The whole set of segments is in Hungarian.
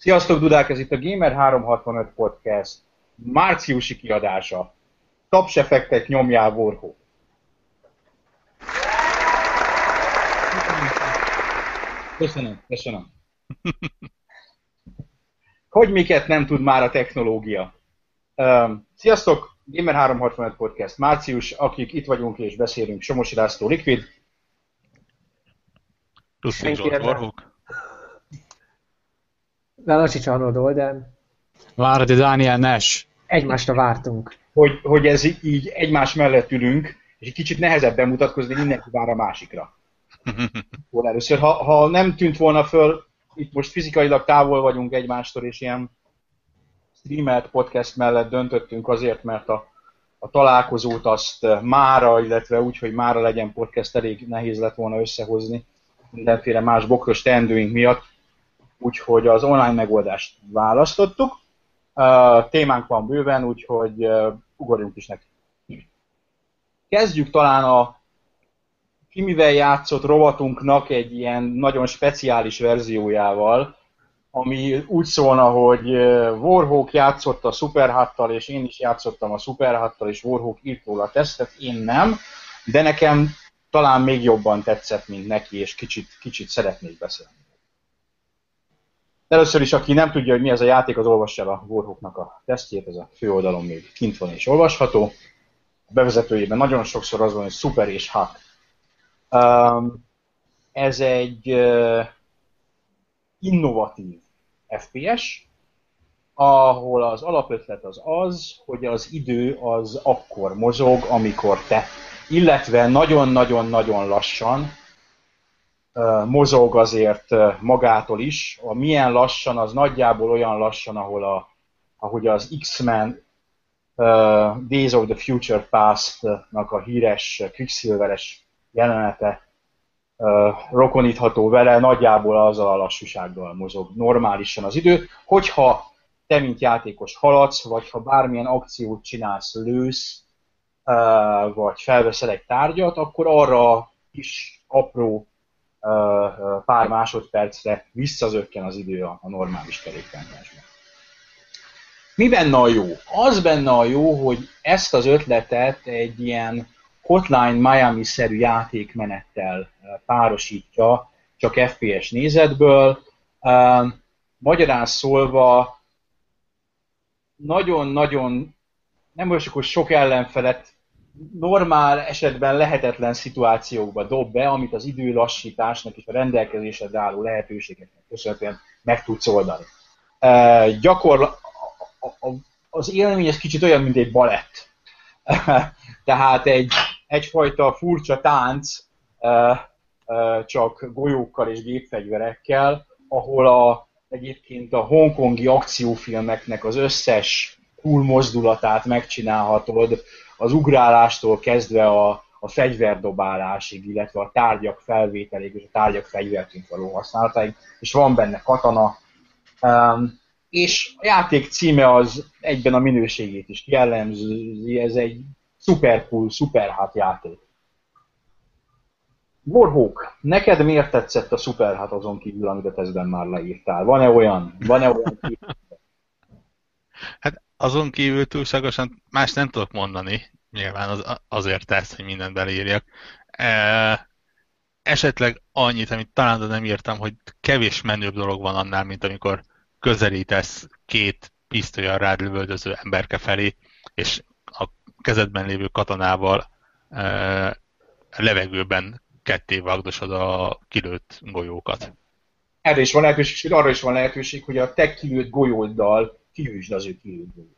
Sziasztok, Dudák! Ez itt a Gamer 365 Podcast márciusi kiadása. Tapsefektet nyomjál, Vorhó. Köszönöm, köszönöm. Hogy miket nem tud már a technológia? Sziasztok, Gamer 365 Podcast március, akik itt vagyunk és beszélünk Somosi László Liquid. Plusz Zsolt. Velacsics Arnold Olden. Várdi Dániel Nash. Egymásra vártunk. Hogy, hogy ez így egymás mellett ülünk, és egy kicsit nehezebb bemutatkozni, mindenki vár a másikra. Hol először, ha, ha nem tűnt volna föl, itt most fizikailag távol vagyunk egymástól, és ilyen streamelt podcast mellett döntöttünk azért, mert a, a találkozót azt mára, illetve úgy, hogy mára legyen podcast, elég nehéz lett volna összehozni mindenféle más bokros teendőink miatt úgyhogy az online megoldást választottuk. Uh, témánk van bőven, úgyhogy ugorjunk is neki. Kezdjük talán a Kimivel játszott rovatunknak egy ilyen nagyon speciális verziójával, ami úgy szólna, hogy Warhawk játszott a Superhattal, és én is játszottam a Superhattal, és Warhawk írt róla a tesztet, én nem, de nekem talán még jobban tetszett, mint neki, és kicsit, kicsit szeretnék beszélni. Először is, aki nem tudja, hogy mi ez a játék, az olvassa el a Warhawknak a tesztjét, ez a főoldalon még kint van és olvasható. A bevezetőjében nagyon sokszor az van, hogy szuper és hat. Um, ez egy uh, innovatív FPS, ahol az alapötlet az az, hogy az idő az akkor mozog, amikor te, illetve nagyon-nagyon-nagyon lassan, mozog azért magától is. A milyen lassan, az nagyjából olyan lassan, ahol a, ahogy az X-Men uh, Days of the Future Past-nak a híres Quicksilveres jelenete uh, rokonítható vele, nagyjából azzal a lassúsággal mozog normálisan az idő. Hogyha te, mint játékos haladsz, vagy ha bármilyen akciót csinálsz, lősz, uh, vagy felveszel egy tárgyat, akkor arra is apró pár másodpercre visszazökken az idő a, normális kerékpárjásban. Mi benne a jó? Az benne a jó, hogy ezt az ötletet egy ilyen Hotline Miami-szerű játékmenettel párosítja, csak FPS nézetből. Magyarán szólva nagyon-nagyon nem most sok ellenfelet normál esetben lehetetlen szituációkba dob be, amit az idő lassításnak és a rendelkezésre álló lehetőségeknek köszönhetően meg tudsz oldani. E, gyakorla, az élmény ez kicsit olyan, mint egy balett. Tehát egy, egyfajta furcsa tánc, e, e, csak golyókkal és gépfegyverekkel, ahol a, egyébként a hongkongi akciófilmeknek az összes cool mozdulatát megcsinálhatod, az ugrálástól kezdve a, a fegyverdobálásig, illetve a tárgyak felvételéig és a tárgyak fegyverként való használatáig, és van benne katana, um, és a játék címe az egyben a minőségét is jellemzi, ez egy super cool, super hát játék. Warhawk, neked miért tetszett a super hát azon kívül, amit a már leírtál? Van-e olyan? Van-e olyan Hát azon kívül túlságosan más nem tudok mondani, nyilván az, azért tesz, hogy mindent belírjak. E, esetleg annyit, amit talán de nem írtam, hogy kevés menőbb dolog van annál, mint amikor közelítesz két pisztolyan rád lövöldöző emberke felé, és a kezedben lévő katonával e, levegőben ketté vagdosod a kilőtt golyókat. Erre is van lehetőség, arra is van lehetőség, hogy a te kilőtt golyóddal kihűsd az ő golyót.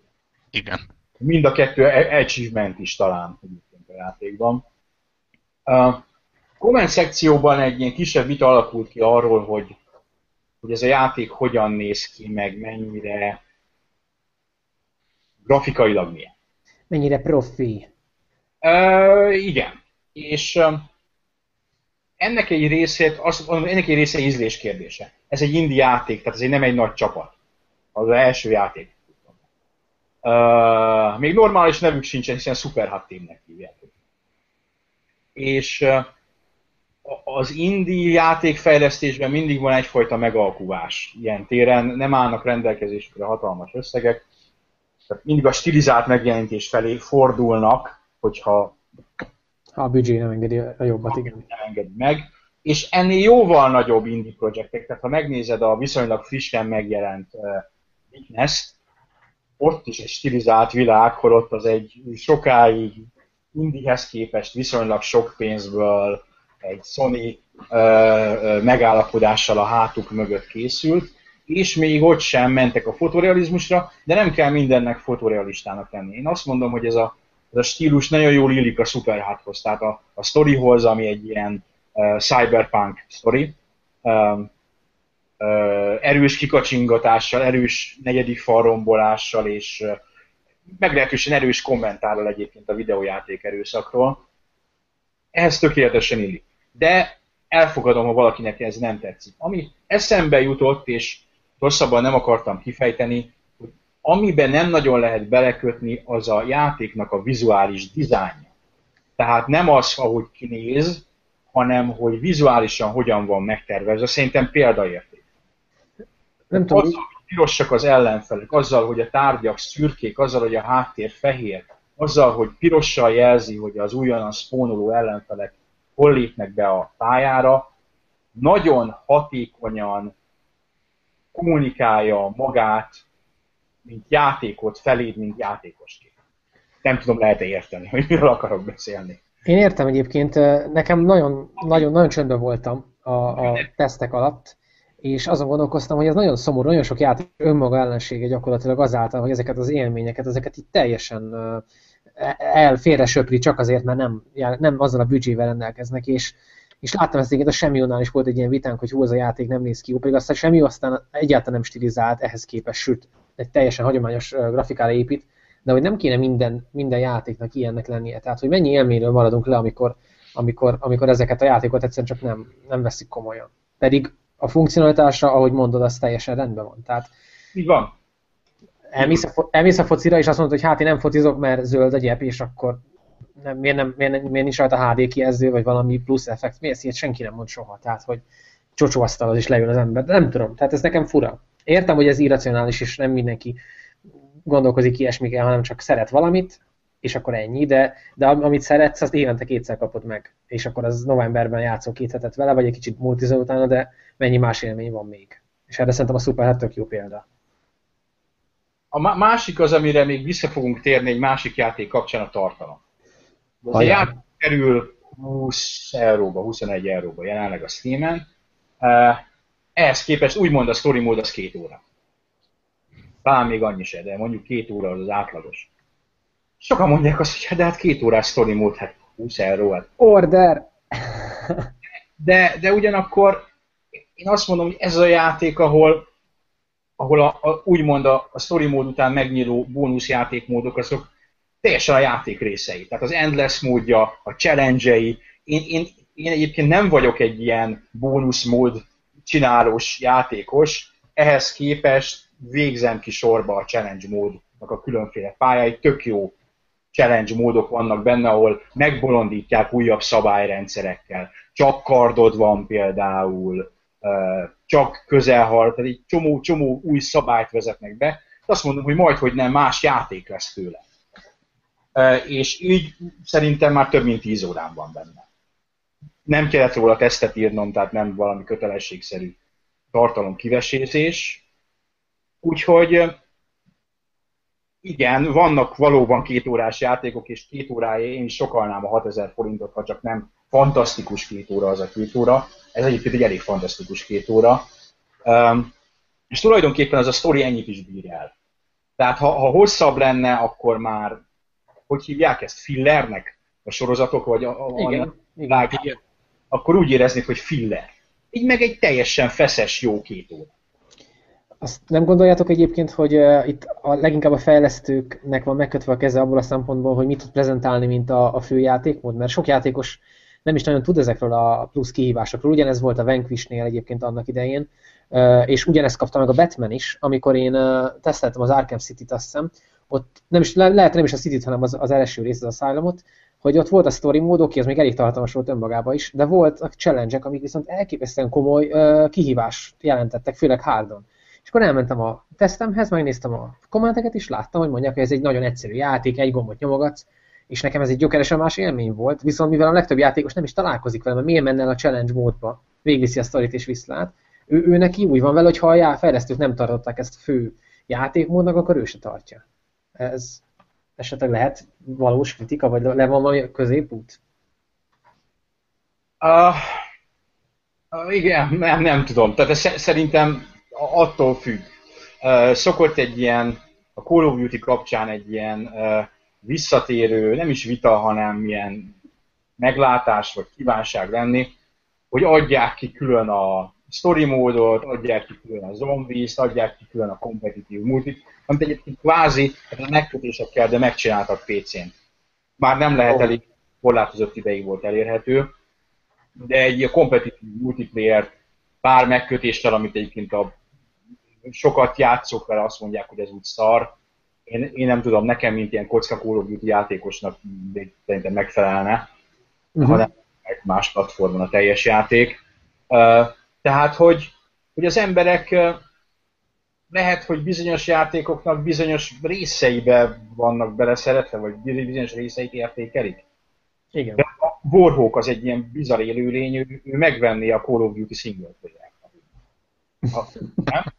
Igen. Mind a kettő e- achievement is talán egyébként a játékban. A comment szekcióban egy ilyen kisebb vita alakult ki arról, hogy, hogy ez a játék hogyan néz ki, meg mennyire grafikailag milyen. Mennyire profi. Uh, igen. És uh, ennek egy részét, azt, ennek egy része ízlés kérdése. Ez egy indie játék, tehát ez egy nem egy nagy csapat. Az, első játék. Uh, még normális nevük sincsen, hiszen Super Hot Teamnek hívják. És uh, az indie játékfejlesztésben mindig van egyfajta megalkuvás ilyen téren, nem állnak rendelkezésükre hatalmas összegek, tehát mindig a stilizált megjelenítés felé fordulnak, hogyha Ha a büdzsé nem engedi a jobbat, igen. nem engedi meg, és ennél jóval nagyobb indie projektek, tehát ha megnézed a viszonylag frissen megjelent Witness-t, ott is egy stilizált világ, holott az egy sokáig indihez képest viszonylag sok pénzből egy Sony ö, megállapodással a hátuk mögött készült, és még ott sem mentek a fotorealizmusra, de nem kell mindennek fotorealistának lenni. Én azt mondom, hogy ez a, ez a stílus nagyon jól illik a szuperháthoz, tehát a, a storyhoz, ami egy ilyen uh, cyberpunk story, um, erős kikacsingatással, erős negyedik falrombolással, és meglehetősen erős kommentárral egyébként a videójáték erőszakról. Ehhez tökéletesen illik. De elfogadom, ha valakinek ez nem tetszik. Ami eszembe jutott, és rosszabban nem akartam kifejteni, hogy amiben nem nagyon lehet belekötni, az a játéknak a vizuális dizájnja. Tehát nem az, ahogy kinéz, hanem hogy vizuálisan hogyan van megtervezve. Szerintem példaérték. Nem tudom, Azzal, hogy pirosak az ellenfelek, azzal, hogy a tárgyak szürkék, azzal, hogy a háttér fehér, azzal, hogy pirossal jelzi, hogy az újonnan spónoló ellenfelek hol lépnek be a pályára, nagyon hatékonyan kommunikálja magát, mint játékot feléd, mint játékosként. Nem tudom, lehet-e érteni, hogy miről akarok beszélni. Én értem egyébként, nekem nagyon, nagyon, nagyon csöndben voltam a, a tesztek alatt, és azon gondolkoztam, hogy ez nagyon szomorú, nagyon sok játék önmaga ellensége gyakorlatilag azáltal, hogy ezeket az élményeket, ezeket itt teljesen el félre söpri csak azért, mert nem, nem azzal a büdzsével rendelkeznek, és, és láttam ezt egyébként a Semmiónál is volt egy ilyen vitánk, hogy hú, az a játék nem néz ki jó, pedig azt a Semmi aztán egyáltalán nem stilizált ehhez képest, sőt, egy teljesen hagyományos grafikára épít, de hogy nem kéne minden, minden játéknak ilyennek lennie. Tehát, hogy mennyi élményről maradunk le, amikor, amikor, amikor ezeket a játékokat egyszerűen csak nem, nem veszik komolyan. Pedig a funkcionalitásra, ahogy mondod, az teljesen rendben van. Tehát Így van. elmész a, elmész a focira, és azt mondod, hogy hát én nem focizok, mert zöld a gyep, és akkor nem, miért, nem, miért, nem, miért nincs rajta HD kijelző, vagy valami plusz effekt. Miért ilyet senki nem mond soha. Tehát, hogy csocsóasztalhoz is leül az ember. De nem tudom, tehát ez nekem fura. Értem, hogy ez irracionális, és nem mindenki gondolkozik ilyesmikkel, hanem csak szeret valamit, és akkor ennyi, de, de amit szeretsz, azt évente kétszer kapod meg, és akkor az novemberben játszol két hetet vele, vagy egy kicsit multizol utána, de mennyi más élmény van még. És erre szerintem a Superhot tök jó példa. A másik az, amire még vissza fogunk térni egy másik játék kapcsán a tartalom. Az a játék kerül 20 euróba, 21 euróba jelenleg a Steam-en. Ehhez képest úgymond a story mód az két óra. Talán még annyi se, de mondjuk két óra az az átlagos. Sokan mondják azt, hogy hát, de hát két órás story mód, hát 20 euró. Hát. Order! de, de ugyanakkor én azt mondom, hogy ez a játék, ahol, ahol a, a, úgymond a, a story mód után megnyíló bónusz játékmódok, azok teljesen a játék részei. Tehát az endless módja, a challenge-ei. Én, én, én egyébként nem vagyok egy ilyen bónuszmód csinálós játékos, ehhez képest végzem ki sorba a challenge módnak a különféle pályái, tök jó challenge módok vannak benne, ahol megbolondítják újabb szabályrendszerekkel. Csak kardod van például, csak közelhal, tehát egy csomó, csomó új szabályt vezetnek be. Azt mondom, hogy majd, hogy nem, más játék lesz tőle. És így szerintem már több mint 10 órán van benne. Nem kellett róla tesztet írnom, tehát nem valami kötelességszerű tartalom kivesézés. Úgyhogy igen, vannak valóban két órás játékok, és két órája én is sokalnám a 6000 forintot, ha csak nem fantasztikus két óra az a két óra. Ez egyébként egy elég fantasztikus két óra. Um, és tulajdonképpen az a sztori ennyit is bír el. Tehát ha, ha hosszabb lenne, akkor már, hogy hívják ezt, fillernek a sorozatok, vagy a, a, igen, a, igen, igen. akkor úgy éreznék, hogy filler. Így meg egy teljesen feszes, jó két óra. Azt nem gondoljátok egyébként, hogy uh, itt a, leginkább a fejlesztőknek van megkötve a keze abból a szempontból, hogy mit tud prezentálni, mint a, a fő játékmód? Mert sok játékos nem is nagyon tud ezekről a plusz kihívásokról. Ugyanez volt a Vanquishnél egyébként annak idején, és ugyanezt kapta meg a Batman is, amikor én teszteltem az Arkham City-t, azt hiszem, ott nem is, le, lehet nem is a City-t, hanem az, az első rész, az Asylumot, hogy ott volt a story mód, oké, az még elég tartalmas volt önmagában is, de volt a challenge amik viszont elképesztően komoly uh, kihívást jelentettek, főleg hardon. És akkor elmentem a tesztemhez, megnéztem a kommenteket, és láttam, hogy mondják, hogy ez egy nagyon egyszerű játék, egy gombot nyomogatsz, és nekem ez egy gyökeresen más élmény volt, viszont mivel a legtöbb játékos nem is találkozik vele, mert miért menne el a challenge módba, végviszi a sztorit és visszlát, ő, ő neki úgy van vele, hogy ha a fejlesztők nem tartották ezt fő játékmódnak, akkor ő se tartja. Ez esetleg lehet valós kritika, vagy le van valami középút? Uh, uh, igen, nem, nem tudom. Tehát ez szerintem attól függ. Uh, szokott egy ilyen, a Call of Duty kapcsán egy ilyen uh, visszatérő, nem is vita, hanem ilyen meglátás vagy kívánság lenni, hogy adják ki külön a story módot, adják ki külön a zombies adják ki külön a kompetitív multit, amit egyébként kvázi a megkötésekkel, de megcsináltak PC-n. Már nem lehet elég korlátozott ideig volt elérhető, de egy kompetitív multiplayer pár megkötéssel, amit egyébként a sokat játszok vele, azt mondják, hogy ez úgy szar. Én, én nem tudom, nekem, mint ilyen kocka Call of Duty játékosnak szerintem megfelelne, uh-huh. hanem más platformon a teljes játék. Uh, tehát, hogy, hogy az emberek lehet, hogy bizonyos játékoknak bizonyos részeibe vannak beleszeretve, vagy bizonyos részeit értékelik. Igen. De a Warhawk az egy ilyen bizarr élőlény, ő, ő megvenné a Call of Duty single player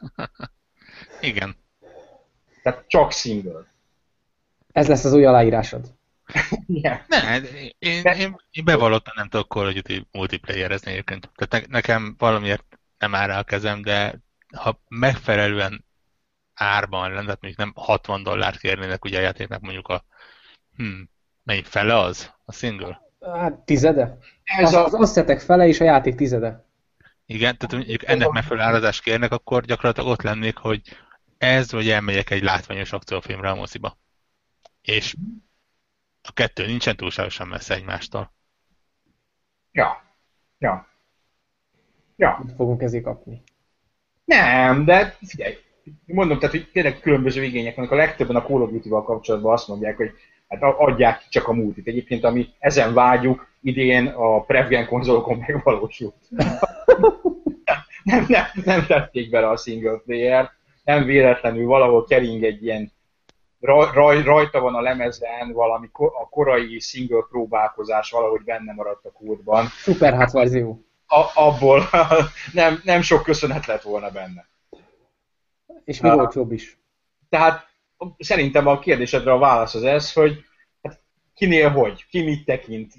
Igen. Tehát csak single. Ez lesz az új aláírásod. Igen. Ne, én, én, én bevallottan nem tudok Call of Duty multiplayerezni egyébként. Tehát ne, nekem valamiért nem áll rá a kezem, de ha megfelelően árban lenne, tehát mondjuk nem 60 dollárt kérnének ugye a játéknak mondjuk a hm, melyik fele az? A single? Hát tizede? Ez az, a... az asszetek fele és a játék tizede. Igen, tehát mondjuk ennek megfelelő árazást kérnek, akkor gyakorlatilag ott lennék, hogy ez, vagy elmegyek egy látványos akciófilmre a moziba. És a kettő nincsen túlságosan messze egymástól. Ja. Ja. Ja. Mit fogunk ezért kapni? Nem, de figyelj, mondom, tehát, hogy tényleg különböző igények vannak. A legtöbben a Call of Duty-val kapcsolatban azt mondják, hogy hát adják csak a multit. Egyébként, ami ezen vágyjuk, idén a Prevgen konzolokon megvalósult. nem, nem, nem tették bele a single player nem véletlenül valahol kering egy ilyen raj, rajta van a lemezen valami a korai single próbálkozás valahogy benne maradt a kódban. Super hát verzió. A, abból nem, nem sok köszönet lett volna benne. És mi volt jobb is? Tehát szerintem a kérdésedre a válasz az ez, hogy hát kinél hogy, ki mit tekint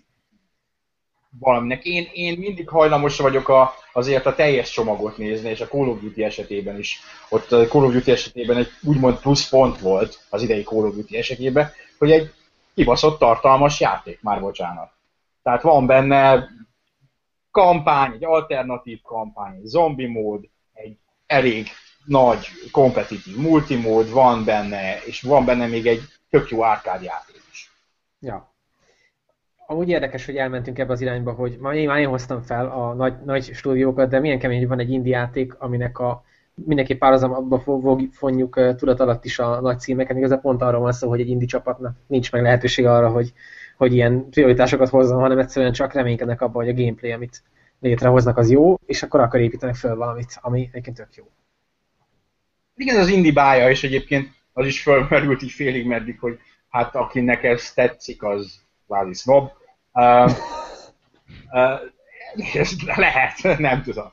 valaminek. Én, én mindig hajlamos vagyok a, azért a teljes csomagot nézni, és a Call of Duty esetében is. Ott a Call of Duty esetében egy úgymond plusz pont volt az idei Call of Duty esetében, hogy egy kibaszott tartalmas játék, már bocsánat. Tehát van benne kampány, egy alternatív kampány, egy zombi mód, egy elég nagy kompetitív multimód van benne, és van benne még egy tök jó játék is. Ja amúgy érdekes, hogy elmentünk ebbe az irányba, hogy már én, már én hoztam fel a nagy, nagy stúdiókat, de milyen kemény, hogy van egy indi játék, aminek a mindenki párhuzamba fonjuk tudat alatt is a nagy címeket. Igazából pont arról van szó, hogy egy indi csapatnak nincs meg lehetőség arra, hogy, hogy ilyen prioritásokat hozzon, hanem egyszerűen csak reménykednek abban, hogy a gameplay, amit létrehoznak, az jó, és akkor akar építenek föl valamit, ami egyébként tök jó. Igen, az indi bája, és egyébként az is fölmerült így félig meddig, hogy hát akinek ez tetszik, az kvázi snob. Uh, uh, lehet, nem tudom.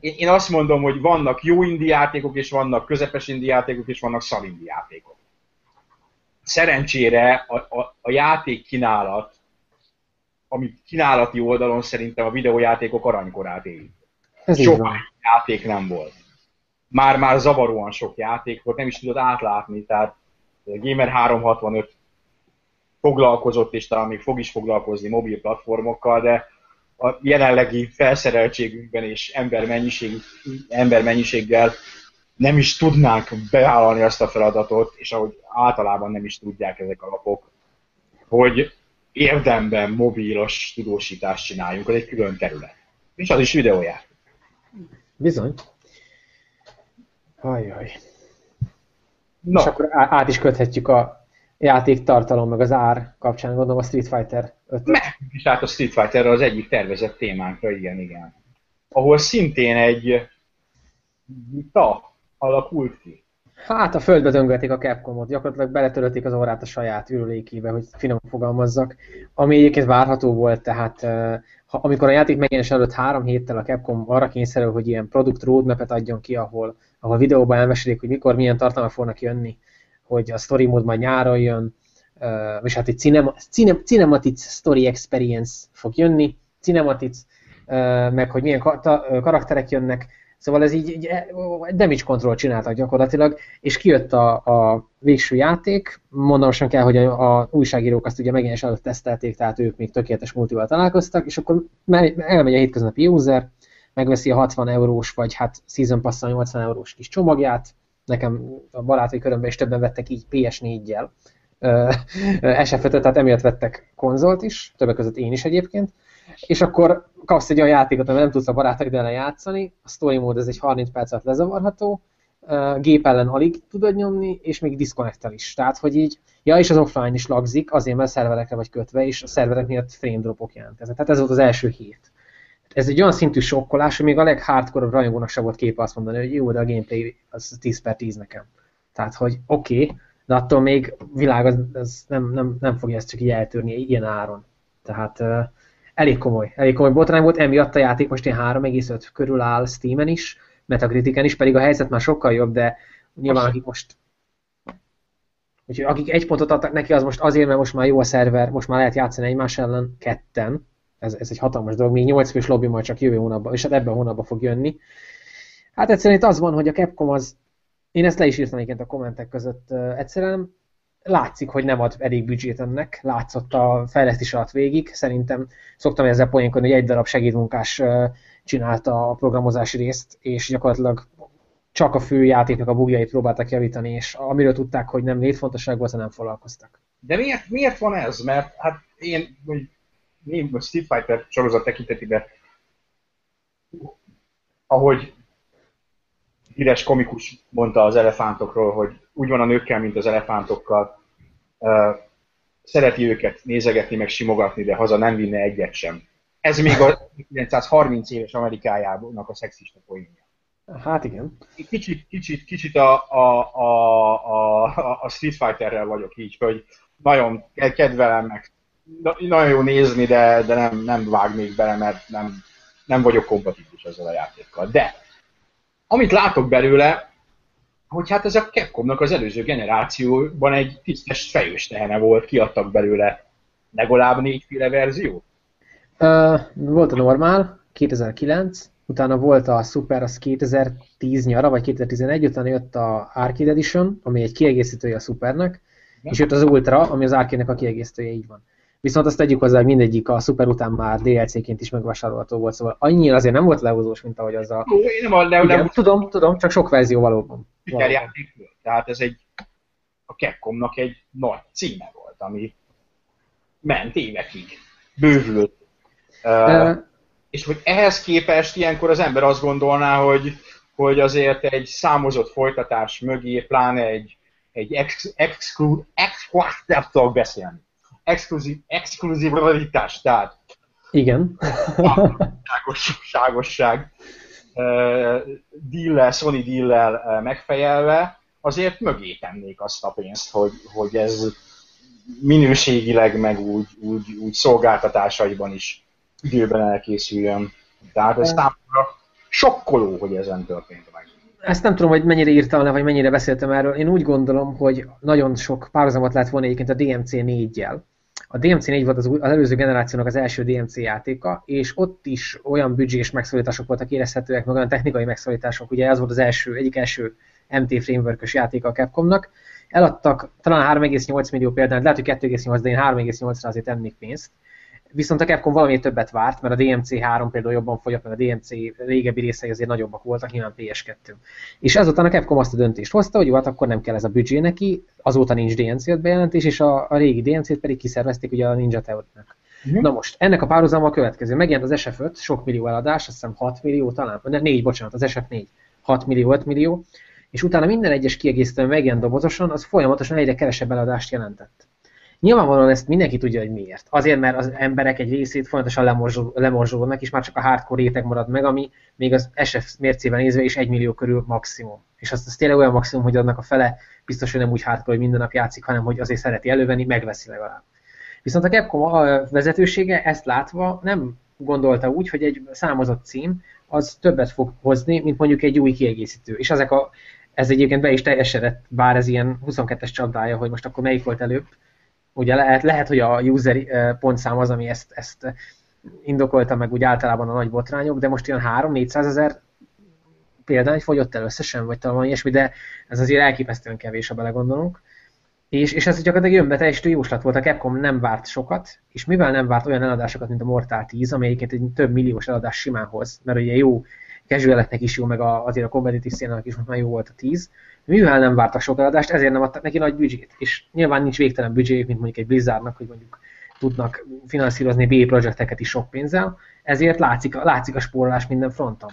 Én, én azt mondom, hogy vannak jó indi játékok, és vannak közepes indi játékok, és vannak szar indi játékok. Szerencsére a, a, a játék kínálat, ami kínálati oldalon szerintem a videójátékok aranykorát élik. Sok játék nem volt. Már-már zavaróan sok játék volt, nem is tudod átlátni, tehát Gamer 365 foglalkozott, és talán még fog is foglalkozni mobil platformokkal, de a jelenlegi felszereltségünkben és embermennyiség, embermennyiséggel nem is tudnánk bevállalni azt a feladatot, és ahogy általában nem is tudják ezek a lapok, hogy érdemben mobilos tudósítást csináljunk, az egy külön terület. És az is videójáték. Bizony. Ajaj. No. És akkor át is köthetjük a játék tartalom, meg az ár kapcsán gondolom a Street Fighter 5 Meg is át a Street Fighter az egyik tervezett témánkra, igen, igen. Ahol szintén egy vita alakult ki. Hát a földbe döngetik a Capcomot, gyakorlatilag beletörölték az orrát a saját ürülékébe, hogy finom fogalmazzak, ami egyébként várható volt, tehát ha, amikor a játék megjelenés előtt három héttel a Capcom arra kényszerül, hogy ilyen produkt roadmap adjon ki, ahol, ahol videóban elmesélik, hogy mikor milyen tartalmak fognak jönni, hogy a story mód majd nyáron jön, és hát egy cinema, cinem, Cinematic Story Experience fog jönni, Cinematic, meg hogy milyen karakterek jönnek, Szóval ez így, egy damage control csináltak gyakorlatilag, és kijött a, a végső játék, mondom sem kell, hogy a, a újságírók azt ugye megjelenés előtt tesztelték, tehát ők még tökéletes multival találkoztak, és akkor elmegy a hétköznapi user, megveszi a 60 eurós, vagy hát Season pass 80 eurós kis csomagját, nekem a barátai körömben is többen vettek így PS4-jel sf tehát emiatt vettek konzolt is, többek között én is egyébként, és akkor kapsz egy olyan játékot, amivel nem tudsz a barátaiddal játszani, a story mód ez egy 30 percet lezavarható, gép ellen alig tudod nyomni, és még disconnectel is. Tehát, hogy így, ja, és az offline is lagzik, azért, mert szerverekre vagy kötve, és a szerverek miatt frame dropok jelentkeznek. Tehát ez volt az első hét. Ez egy olyan szintű sokkolás, hogy még a leghardcore rajongónak sem volt kép azt mondani, hogy jó, de a gameplay az 10 per 10 nekem. Tehát, hogy oké, okay, de attól még világ az, az nem, nem, nem fogja ezt csak így eltörni ilyen áron. Tehát uh, elég komoly, elég komoly botrány volt, emiatt a játék most ilyen 3,5 körül áll Steam-en is, Metacritiken is, pedig a helyzet már sokkal jobb, de nyilván akik most Úgyhogy akik egy pontot adtak neki, az most azért, mert most már jó a szerver, most már lehet játszani egymás ellen ketten, ez, ez egy hatalmas dolog, még 8 fős lobby majd csak jövő hónapban, és hát ebben a hónapban fog jönni. Hát egyszerűen itt az van, hogy a Capcom az, én ezt le is írtam egyébként a kommentek között, egyszerűen látszik, hogy nem ad elég büdzsét ennek, látszott a fejlesztés alatt végig. Szerintem szoktam ezzel poénkodni, hogy egy darab segédmunkás csinálta a programozási részt, és gyakorlatilag csak a fő játéknak a bugjait próbáltak javítani, és amiről tudták, hogy nem létfontosság volt, nem foglalkoztak. De miért, miért van ez? Mert hát én, mi a Street Fighter sorozat tekintetében, ahogy híres komikus mondta az elefántokról, hogy úgy van a nőkkel, mint az elefántokkal, szereti őket nézegetni, meg simogatni, de haza nem vinne egyet sem. Ez még a 1930 éves Amerikájának a szexista poénja. Hát igen. Kicsit, kicsit, kicsit a, a, a, a, a Street Fighterrel vagyok így, hogy nagyon kedvelem, meg nagyon jó nézni, de, de nem, nem vágnék bele, mert nem, nem vagyok kompatibilis ezzel a játékkal. De amit látok belőle, hogy hát ez a Capcomnak az előző generációban egy tisztes fejős tehene volt, kiadtak belőle legalább négyféle verzió. Uh, volt a normál, 2009, utána volt a Super, az 2010 nyara, vagy 2011, utána jött a Arcade Edition, ami egy kiegészítője a Supernek, és jött az Ultra, ami az Arcade-nek a kiegészítője, így van. Viszont azt tegyük hozzá, hogy mindegyik a Super után már DLC-ként is megvásárolható volt, szóval annyira azért nem volt lehúzós, mint ahogy az a... Ó, én nem, a le, Igen, nem tudom, tudom, csak sok verzió valóban. valóban. Tehát ez egy a Capcomnak egy nagy címe volt, ami ment évekig, bővült. Uh, és hogy ehhez képest ilyenkor az ember azt gondolná, hogy, hogy azért egy számozott folytatás mögé, pláne egy, egy ex, exclu, ex, nem tudok beszélni exkluzív, exkluzivitás, tehát igen. ságosság deal Sony deal megfejelve, azért mögé tennék azt a pénzt, hogy, hogy ez minőségileg, meg úgy, úgy, úgy szolgáltatásaiban is időben elkészüljön. Tehát ez számomra sokkoló, hogy ezen történt meg. Ezt nem tudom, hogy mennyire írtam le, vagy mennyire beszéltem erről. Én úgy gondolom, hogy nagyon sok párhuzamot lehet volna egyébként a DMC 4-jel a DMC4 volt az, az előző generációnak az első DMC játéka, és ott is olyan büdzsés megszólítások voltak érezhetőek, meg olyan technikai megszólítások, ugye ez volt az első, egyik első MT framework játéka a Capcomnak. Eladtak talán 3,8 millió példát, lehet, hogy 2,8, de én 3,8-ra azért tennék pénzt. Viszont a Capcom valami többet várt, mert a DMC3 például jobban fogyott, mert a DMC régebbi részei azért nagyobbak voltak, nyilván PS2. És ezután a Capcom azt a döntést hozta, hogy jó, hát akkor nem kell ez a büdzsé neki, azóta nincs DMC bejelentés, és a, a régi DMC-t pedig kiszervezték ugye a Ninja Theory-nek. Uh-huh. Na most, ennek a párhuzama a következő. Megjelent az SF5, sok millió eladás, azt hiszem 6 millió talán, ne, 4, bocsánat, az SF4, 6 millió, 5 millió, és utána minden egyes kiegészítő megjelent dobozosan, az folyamatosan egyre kevesebb eladást jelentett. Nyilvánvalóan ezt mindenki tudja, hogy miért. Azért, mert az emberek egy részét folyamatosan lemorzsolódnak, és már csak a hardcore réteg marad meg, ami még az SF mércével nézve is egy millió körül maximum. És az, az tényleg olyan maximum, hogy annak a fele biztos, hogy nem úgy hardcore, hogy minden nap játszik, hanem hogy azért szereti elővenni, megveszi legalább. Viszont a Capcom a vezetősége ezt látva nem gondolta úgy, hogy egy számozott cím az többet fog hozni, mint mondjuk egy új kiegészítő. És ezek a, ez egyébként be is teljesedett, bár ez ilyen 22-es csapdája, hogy most akkor melyik volt előbb. Ugye lehet, lehet hogy a user pontszám az, ami ezt, ezt indokolta meg úgy általában a nagy botrányok, de most ilyen 3-400 ezer példány fogyott el összesen, vagy talán ilyesmi, de ez azért elképesztően kevés, ha belegondolunk. És, és ez gyakorlatilag önbeteljesítő jóslat volt, a Capcom nem várt sokat, és mivel nem várt olyan eladásokat, mint a Mortal 10, amelyiket egy több milliós eladás simán hoz, mert ugye jó casualeknek is jó, meg a, azért a competitive szénának is most már jó volt a 10, mivel nem vártak sok eladást, ezért nem adtak neki nagy büdzsét. És nyilván nincs végtelen büdzséjük, mint mondjuk egy Blizzardnak, hogy mondjuk tudnak finanszírozni B projekteket is sok pénzzel, ezért látszik, látszik a spórolás minden fronton.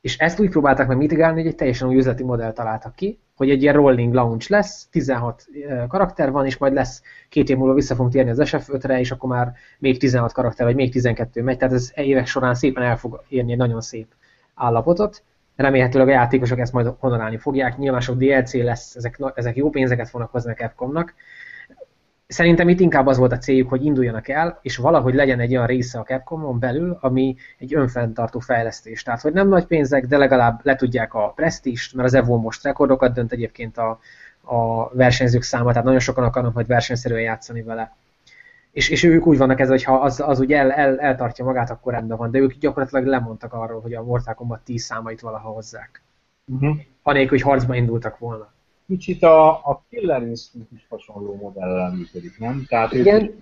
És ezt úgy próbálták meg mitigálni, hogy egy teljesen új üzleti modell találtak ki, hogy egy ilyen rolling launch lesz, 16 karakter van, és majd lesz két év múlva vissza fogunk térni az SF5-re, és akkor már még 16 karakter, vagy még 12 megy, tehát ez évek során szépen el fog érni egy nagyon szép állapotot. Remélhetőleg a játékosok ezt majd honorálni fogják, nyilván sok DLC lesz, ezek, ezek jó pénzeket fognak hozni a Capcomnak, Szerintem itt inkább az volt a céljuk, hogy induljanak el, és valahogy legyen egy olyan része a Capcomon belül, ami egy önfenntartó fejlesztés. Tehát, hogy nem nagy pénzek, de legalább le tudják a presztist, mert az Evo most rekordokat dönt egyébként a, a versenyzők száma, tehát nagyon sokan akarnak majd versenyszerűen játszani vele. És, és ők úgy vannak ez, hogy ha az, az úgy el, el, eltartja magát, akkor rendben van, de ők gyakorlatilag lemondtak arról, hogy a Mortal Kombat 10 számait valaha hozzák. Uh-huh. Anélkül, hogy harcba indultak volna kicsit a, a Killer Instinct is hasonló modellel működik, nem? Tehát Igen, ők...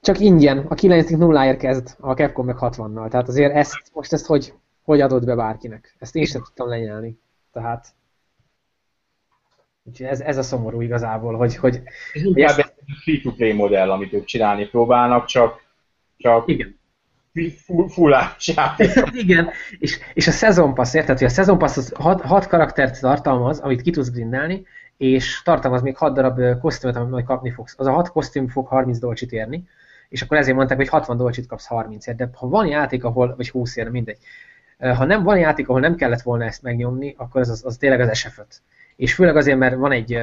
csak ingyen. A Killer Instinct nulláért kezd, a Capcom meg 60-nal. Tehát azért ezt, most ezt hogy, hogy adod be bárkinek? Ezt én sem tudtam lenyelni. Tehát ez, ez a szomorú igazából, hogy... hogy ez inkább egy free-to-play modell, amit ők csinálni próbálnak, csak, csak Igen full, full Igen, és, és a Season Pass, érted, hogy a Season Pass az hat, hat karaktert tartalmaz, amit ki tudsz grindelni, és tartalmaz még 6 darab kosztümöt, amit majd kapni fogsz. Az a 6 kosztüm fog 30 dolcsit érni, és akkor ezért mondták, hogy 60 dolcsit kapsz 30 ért, de ha van játék, ahol, vagy 20 ér, mindegy. Ha nem van játék, ahol nem kellett volna ezt megnyomni, akkor az, az, az tényleg az sf És főleg azért, mert van egy,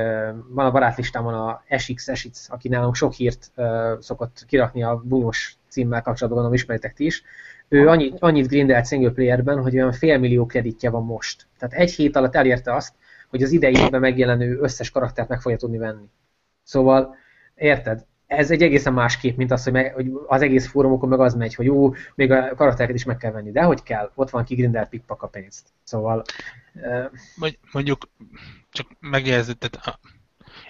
van a barátlistámon a SX, SX, aki nálunk sok hírt szokott kirakni a bunyós címmel kapcsolatban, gondolom ismeritek ti is. Ő annyit, annyit grindelt single playerben, hogy olyan félmillió kreditje van most. Tehát egy hét alatt elérte azt, hogy az idei évben megjelenő összes karaktert meg fogja tudni venni. Szóval, érted? Ez egy egészen más kép, mint az, hogy, meg, hogy az egész fórumokon meg az megy, hogy jó, még a karaktereket is meg kell venni. De hogy kell? Ott van kigrindelt pikpak a pénzt. Szóval... Uh... Mondjuk, csak megjegyzett, tehát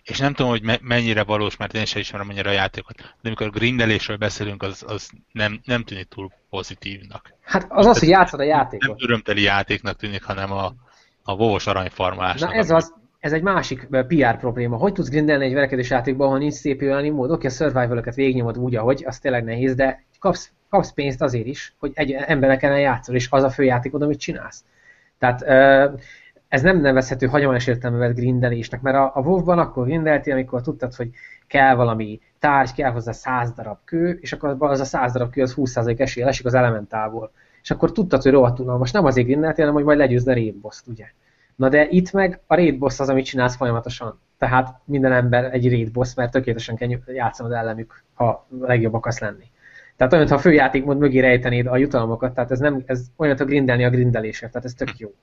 és nem tudom, hogy mennyire valós, mert én sem ismerem annyira a játékot, de amikor a grindelésről beszélünk, az, az nem, nem tűnik túl pozitívnak. Hát az az, hogy játszod a játékot. Nem örömteli játéknak tűnik, hanem a, a vovos aranyfarmás. Na ez az, ez egy másik PR probléma. Hogy tudsz grindelni egy verekedés játékban, ha nincs szép jeleni mód? Oké, a survival-öket végignyomod úgy, ahogy, az tényleg nehéz, de kapsz, kapsz pénzt azért is, hogy egy embereken játszol, és az a fő játékod, amit csinálsz. Tehát ez nem nevezhető hagyományos értelmevet grindelésnek, mert a, a WoW-ban akkor grindeltél, amikor tudtad, hogy kell valami tárgy, kell hozzá 100 darab kő, és akkor az a 100 darab kő az 20% esély esik az elementálból. És akkor tudtad, hogy rohadt unalmas. Nem azért grindeltél, hanem hogy majd legyőzne boss ugye. Na de itt meg a raid boss az, amit csinálsz folyamatosan. Tehát minden ember egy raid boss, mert tökéletesen kell játszanod ellenük, ha legjobb akarsz lenni. Tehát olyan, ha a főjátékmód mögé rejtenéd a jutalmakat, tehát ez, nem, ez olyan, hogy grindelni a grindelésért, tehát ez tök jó.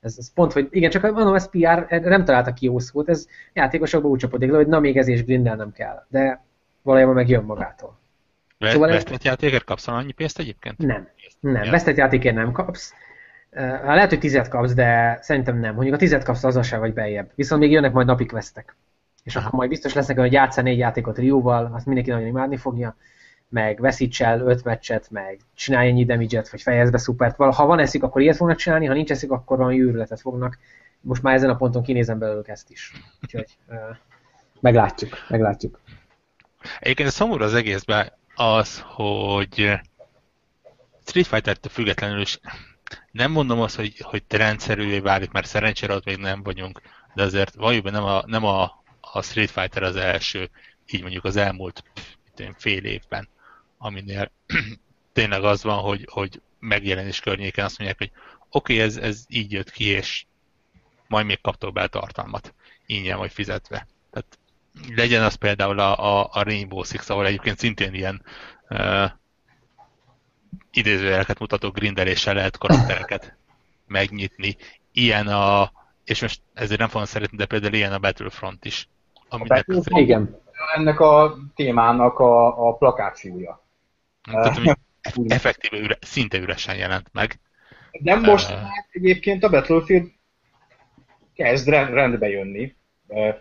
Ez, ez pont, hogy igen, csak mondom, ez PR, nem találtak ki jó szót, ez játékosokban úgy csapódik le, hogy na még ez is grindel nem kell, de valójában meg jön magától. Szóval vesztett játékért kapsz annyi pénzt egyébként? Nem, nem, vesztett játékért nem kapsz. Uh, lehet, hogy tizet kapsz, de szerintem nem. Mondjuk a tizet kapsz, az se vagy beljebb. Viszont még jönnek majd napik vesztek. És Aha. akkor majd biztos lesznek, hogy játszani négy játékot Rióval, azt mindenki nagyon imádni fogja meg veszíts el öt meccset, meg csinálj ennyi damage vagy fejezd be szupert. Ha van eszik, akkor ilyet fognak csinálni, ha nincs eszik, akkor valami őrületet fognak. Most már ezen a ponton kinézem belőlük ezt is. Úgyhogy meglátjuk, meglátjuk. Egyébként szomorú az egészben az, hogy Street Fighter-től függetlenül is Nem mondom azt, hogy, hogy rendszerűvé válik, mert szerencsére ott még nem vagyunk, de azért valójában nem a, nem a, a Street Fighter az első, így mondjuk az elmúlt én, fél évben, aminél tényleg az van, hogy, hogy megjelenés környéken azt mondják, hogy oké, okay, ez, ez így jött ki, és majd még kaptok be tartalmat, ingyen vagy fizetve. Tehát legyen az például a, a, a Rainbow Six, ahol egyébként szintén ilyen uh, idézőjeleket mutató grindeléssel lehet karaktereket megnyitni. Ilyen a, és most ezért nem fogom szeretni, de például ilyen a Battlefront is. Aminek a Battlefront, igen. Ennek a témának a, a plakátfiúja. Tehát, ami effektíve üre, szinte üresen jelent meg. De most uh, egyébként a Battlefield kezd rendbe jönni.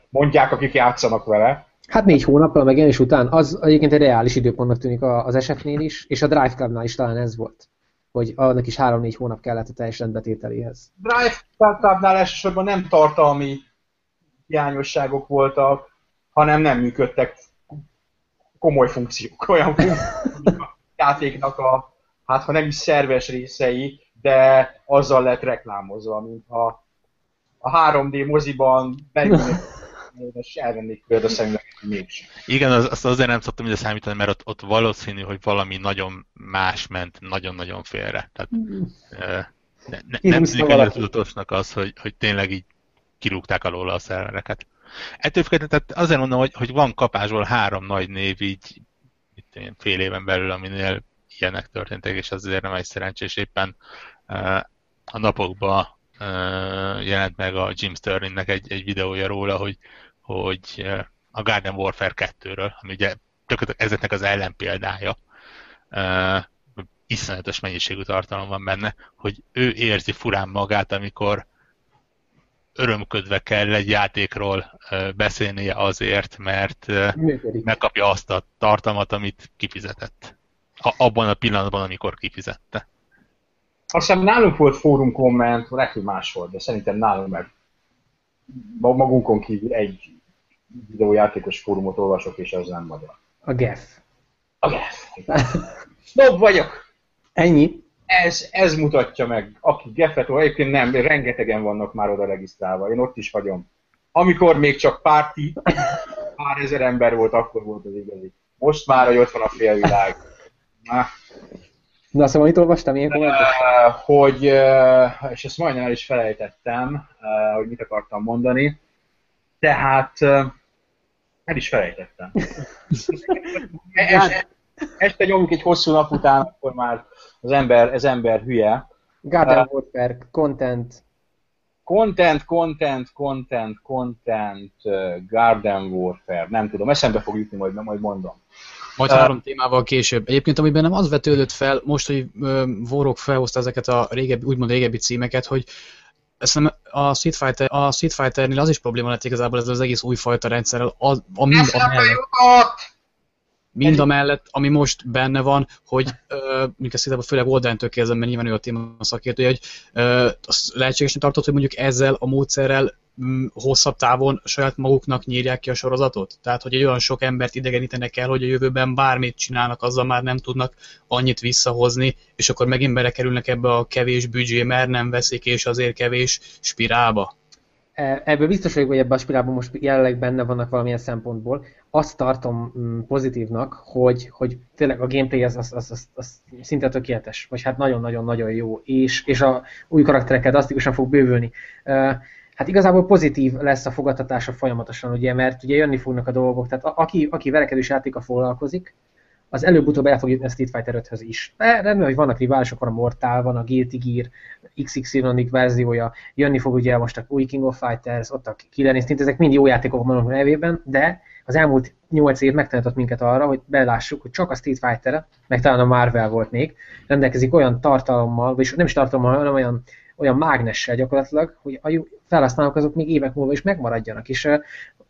Mondják, akik játszanak vele. Hát négy hónappal a megjelenés után, az egyébként egy reális időpontnak tűnik az SF-nél is, és a Drive Clubnál is talán ez volt, hogy annak is három-négy hónap kellett a teljes rendbetételéhez. Drive Clubnál elsősorban nem tartalmi hiányosságok voltak, hanem nem működtek komoly funkciók, olyan funkciók a játéknak a, hát ha nem is szerves részei, de azzal lett reklámozva, mintha a 3D moziban beülnek és elvennék mégsem. Igen, az, azt azért nem szoktam ide számítani, mert ott, ott valószínű, hogy valami nagyon más ment, nagyon-nagyon félre. Tehát mm. ne, ne, nem tűnik tudatosnak az, hogy, hogy tényleg így kirúgták alól a szervereket. Ettől függetlenül, tehát azért mondom, hogy, hogy van kapásból három nagy név így itt fél éven belül, aminél ilyenek történtek, és az azért nem egy szerencsés. Éppen uh, a napokban jelent meg a Jim Sterlingnek egy, egy videója róla, hogy, hogy a Garden Warfare 2-ről, ami ugye tökéletesen ezeknek az ellenpéldája, iszonyatos mennyiségű tartalom van benne, hogy ő érzi furán magát, amikor örömködve kell egy játékról beszélnie azért, mert Működik. megkapja azt a tartalmat, amit kifizetett. Abban a pillanatban, amikor kifizette. Azt hiszem nálunk volt fórum komment, lehet, hogy más volt, de szerintem nálunk meg magunkon kívül egy videójátékos fórumot olvasok, és az nem magyar. A GEF. A GEF. Snob vagyok! Ennyi? Ez, ez mutatja meg, aki Geffet, egyébként nem, rengetegen vannak már oda regisztrálva, én ott is vagyom. Amikor még csak párti, pár ezer ember volt, akkor volt az igazi. Most már, hogy ott van a félvilág. Na. Na, szóval itt olvastam ilyen kommentet? Hogy, és ezt majdnem el is felejtettem, hogy mit akartam mondani. Tehát el is felejtettem. este, este nyomjuk egy hosszú nap után, akkor már az ember, az ember hülye. Garden uh, Warfare, content. Content, content, content, content, uh, Garden Warfare, nem tudom, eszembe fog jutni, majd, majd mondom. Majd uh, három témával később. Egyébként, amiben nem az vetődött fel, most, hogy uh, Vorok felhozta ezeket a régebbi, úgymond régebbi címeket, hogy ezt nem, a Street, Fighter, a Street Fighter-nél az is probléma lett igazából ez az egész újfajta rendszerrel, a, a mind a mellett mind a mellett, ami most benne van, hogy mondjuk ezt igazából főleg Oldán-től kérdezem, mert nyilván ő a téma szakértője, hogy uh, azt lehetségesnek tartott, hogy mondjuk ezzel a módszerrel um, hosszabb távon saját maguknak nyírják ki a sorozatot? Tehát, hogy egy olyan sok embert idegenítenek el, hogy a jövőben bármit csinálnak, azzal már nem tudnak annyit visszahozni, és akkor megint belekerülnek ebbe a kevés büdzsé, mert nem veszik, és azért kevés spirálba. E, ebből biztos vagyok, hogy ebben a spirálban most jelenleg benne vannak valamilyen szempontból. Azt tartom mm, pozitívnak, hogy, hogy tényleg a gameplay az, az, az, az, az szinte tökéletes, vagy hát nagyon-nagyon-nagyon jó, és, és a új karaktereket drasztikusan fog bővülni. Hát igazából pozitív lesz a fogadtatása folyamatosan, ugye, mert ugye jönni fognak a dolgok, tehát aki, aki verekedős játéka foglalkozik, az előbb-utóbb el fog jutni a Street Fighter 5-höz is. Rendben, hogy vannak riválisok, van a Mortal, van a Guilty Gear, XXY verziója, jönni fog ugye most a új King of Fighters, ott a Killer Instinct, ezek mind jó játékok vannak a nevében, de az elmúlt 8 év megtanított minket arra, hogy belássuk, hogy csak a Street fighter meg talán a Marvel volt még, rendelkezik olyan tartalommal, vagyis nem is tartalommal, hanem olyan, olyan mágnessel gyakorlatilag, hogy a felhasználók azok még évek múlva is megmaradjanak. És uh,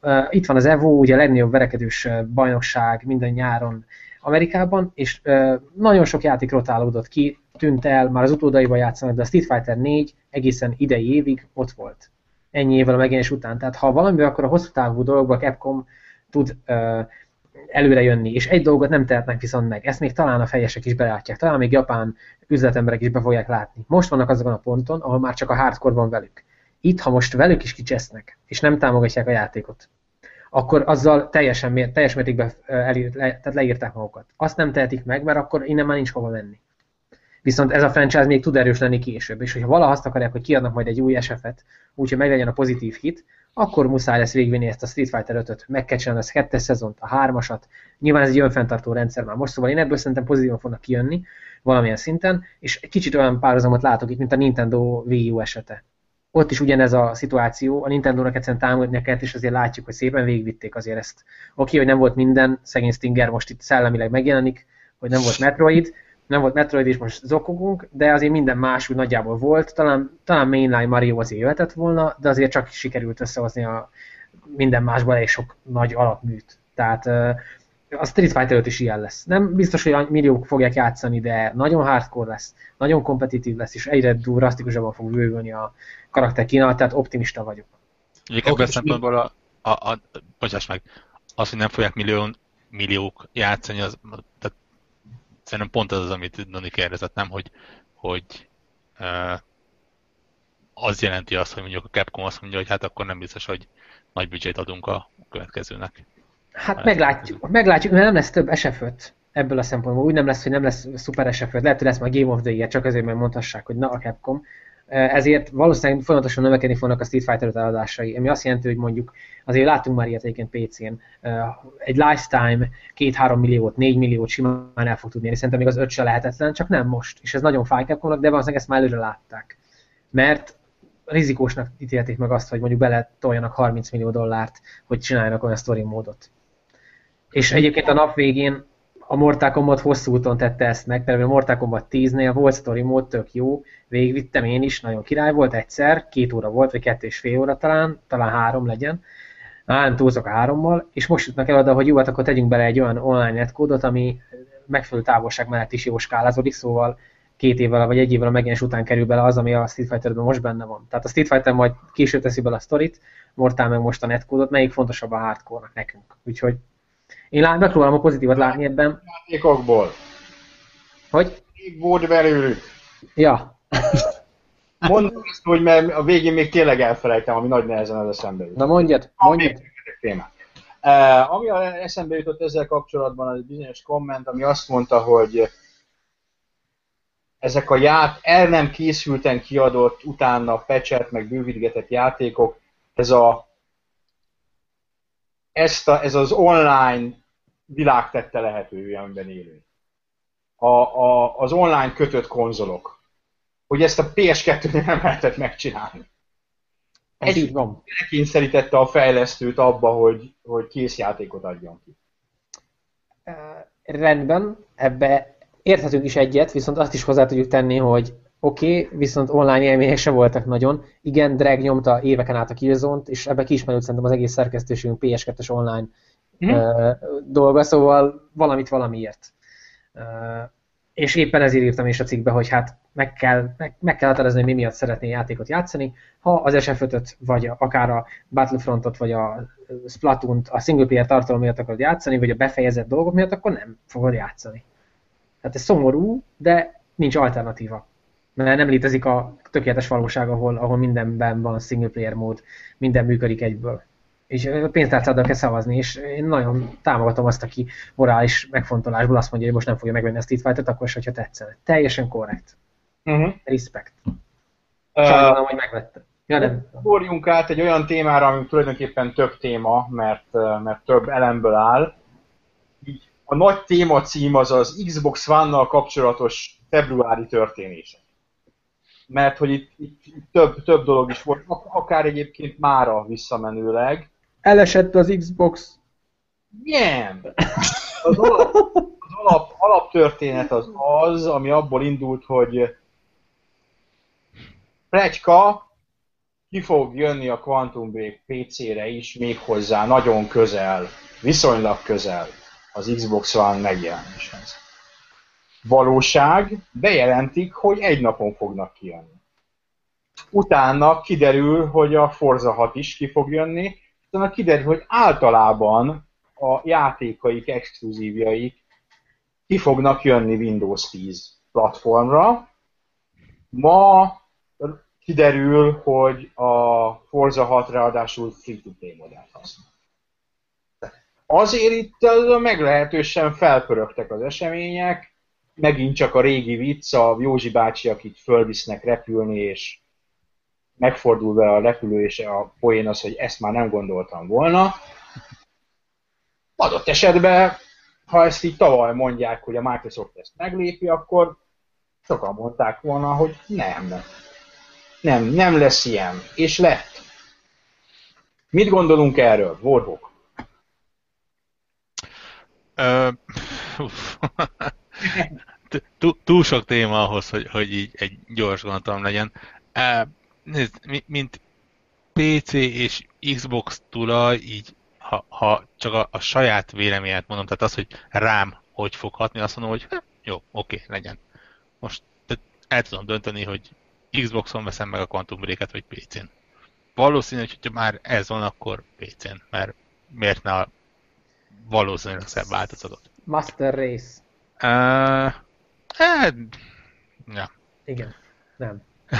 uh, itt van az EVO, ugye a legnagyobb verekedős bajnokság minden nyáron Amerikában, és uh, nagyon sok játék rotálódott ki, tűnt el, már az utódaiban játszanak, de a Street Fighter 4 egészen idei évig ott volt. Ennyi évvel a megjelenés után. Tehát ha valami, akkor a hosszú távú dolgokban Capcom tud előre jönni, és egy dolgot nem tehetnek viszont meg, ezt még talán a fejesek is belátják, talán még japán üzletemberek is be fogják látni. Most vannak azokon a ponton, ahol már csak a hardcore van velük. Itt, ha most velük is kicsesznek, és nem támogatják a játékot, akkor azzal teljesen, teljes mértékben elír, le, tehát leírták magukat. Azt nem tehetik meg, mert akkor innen már nincs hova menni. Viszont ez a franchise még tud erős lenni később, és hogyha valaha azt akarják, hogy kiadnak majd egy új SF-et, úgyhogy meglegyen a pozitív hit, akkor muszáj lesz végvinni ezt a Street Fighter 5-öt, megkecsen az kettes szezont, a hármasat. Nyilván ez egy önfenntartó rendszer már most, szóval én ebből szerintem pozitívan fognak kijönni valamilyen szinten, és egy kicsit olyan párhuzamot látok itt, mint a Nintendo Wii U esete. Ott is ugyanez a szituáció, a Nintendo-nak egyszerűen támogatnia kellett, és azért látjuk, hogy szépen végigvitték azért ezt. Oké, hogy nem volt minden, szegény Stinger most itt szellemileg megjelenik, hogy nem volt Metroid, nem volt Metroid és most zokogunk, de azért minden más úgy nagyjából volt. Talán, talán Mainline Mario azért jöhetett volna, de azért csak sikerült összehozni a minden másból egy sok nagy alapműt. Tehát a Street Fighter is ilyen lesz. Nem biztos, hogy milliók fogják játszani, de nagyon hardcore lesz, nagyon kompetitív lesz, és egyre drasztikusabban fog bővülni a karakter kínálat, tehát optimista vagyok. Egyébként okay, szempontból a, a, a, bocsáss meg, az, hogy nem fogják millió, milliók játszani, az, szerintem pont az az, amit Dani kérdezett, nem, hogy, hogy uh, az jelenti azt, hogy mondjuk a Capcom azt mondja, hogy hát akkor nem biztos, hogy nagy büdzsét adunk a következőnek. Hát meglátjuk, meglátjuk, mert nem lesz több sf ebből a szempontból. Úgy nem lesz, hogy nem lesz szuper sf Lehet, hogy lesz majd Game of the Year, csak azért, mert mondhassák, hogy na a Capcom. Ezért valószínűleg folyamatosan növekedni fognak a Street Fighter eladásai, ami azt jelenti, hogy mondjuk azért láttunk már ilyet egyébként PC-n. Egy lifetime 2-3 milliót, 4 milliót simán el fog tudni Szerintem még az 5 se lehetetlen, csak nem most. És ez nagyon fáj Capcomnak, de valószínűleg ezt már előre látták. Mert rizikósnak ítélték meg azt, hogy mondjuk bele toljanak 30 millió dollárt, hogy csináljanak olyan story módot. És egyébként a nap végén a Mortal Kombat hosszú úton tette ezt meg, például a Mortal Kombat 10-nél volt story mód, tök jó, végigvittem én is, nagyon király volt egyszer, két óra volt, vagy kettő és fél óra talán, talán három legyen, nem túlzok hárommal, és most jutnak el oda, hogy jó, hát akkor tegyünk bele egy olyan online netkódot, ami megfelelő távolság mellett is jó skálázódik, szóval két évvel vagy egy évvel a megjelenés után kerül bele az, ami a Street Fighterben most benne van. Tehát a Street Fighter majd később teszi bele a sztorit, Mortal meg most a netkódot, melyik fontosabb a hardcore-nak nekünk. Úgyhogy én lát, megpróbálom a pozitívat látni ebben. Játékokból. Hogy? Még volt belőlük. Ja. Mondom ezt, hogy mert a végén még tényleg elfelejtem, ami nagy nehezen az eszembe jut. Na mondjad, mondjad. Uh, ami eszembe jutott ezzel kapcsolatban, az egy bizonyos komment, ami azt mondta, hogy ezek a ját, el nem készülten kiadott, utána pecset, meg bővítgetett játékok, ez a ezt a, ez az online világ tette lehetővé, amiben élünk. A, a, az online kötött konzolok. Hogy ezt a PS2-nél nem lehetett megcsinálni. Ez így van. Kényszerítette a fejlesztőt abba, hogy, hogy kész játékot adjon ki. Uh, rendben, ebbe érthetünk is egyet, viszont azt is hozzá tudjuk tenni, hogy oké, okay, viszont online élmények se voltak nagyon. Igen, Drag nyomta éveken át a killzone és ebbe kiismerült szerintem az egész szerkesztőségünk PS2-es online mm-hmm. uh, dolga, szóval valamit valamiért. Uh, és éppen ezért írtam is a cikkbe, hogy hát meg kell, meg, meg kell határozni, hogy mi miatt szeretné játékot játszani. Ha az sf vagy akár a Battlefrontot, vagy a Splatoon-t a single player tartalom miatt akarod játszani, vagy a befejezett dolgok miatt, akkor nem fogod játszani. Tehát ez szomorú, de nincs alternatíva mert nem létezik a tökéletes valóság, ahol, ahol mindenben van single player mód, minden működik egyből. És pénztárcáddal kell szavazni, és én nagyon támogatom azt, aki morális megfontolásból azt mondja, hogy most nem fogja megvenni a Street Fighter-t, akkor is, hogyha tetszene. Teljesen korrekt. Uh-huh. Respect. Sajnálom, uh, hogy megvette. Ja, nem. Forjunk át egy olyan témára, ami tulajdonképpen több téma, mert, mert több elemből áll. A nagy téma cím az az Xbox One-nal kapcsolatos februári történések mert hogy itt, itt, itt több, több dolog is volt, akár egyébként mára visszamenőleg. Elesett az Xbox. Nem! Az alap, az alap, alaptörténet az az, ami abból indult, hogy Precska ki fog jönni a Quantum Break PC-re is, méghozzá nagyon közel, viszonylag közel az Xbox One megjelenéshez valóság, bejelentik, hogy egy napon fognak kijönni. Utána kiderül, hogy a Forza 6 is ki fog jönni, utána kiderül, hogy általában a játékaik, exkluzívjaik ki fognak jönni Windows 10 platformra. Ma kiderül, hogy a Forza 6 ráadásul free-to-play modellt használ. Azért itt meglehetősen felpörögtek az események, megint csak a régi vicc, a Józsi bácsi, akit fölvisznek repülni, és megfordul vele a repülő, és a poén az, hogy ezt már nem gondoltam volna. Adott esetben, ha ezt így tavaly mondják, hogy a Microsoft ezt meglépi, akkor sokan mondták volna, hogy nem. Nem, nem lesz ilyen. És lett. Mit gondolunk erről, Warhawk? túl sok téma ahhoz, hogy, hogy így egy gyors gondolatom legyen. Nézd, mint PC és Xbox tulaj, így ha, ha csak a, a saját véleményet mondom, tehát az, hogy rám hogy fog hatni, azt mondom, hogy jó, oké, legyen. Most el tudom dönteni, hogy Xboxon veszem meg a Quantum Break-et, vagy PC-n. Valószínű, hogy ha már ez van, akkor PC-n, mert miért ne a valószínűleg szebb változatot. Master Race. Uh, hát, ja. Igen, nem.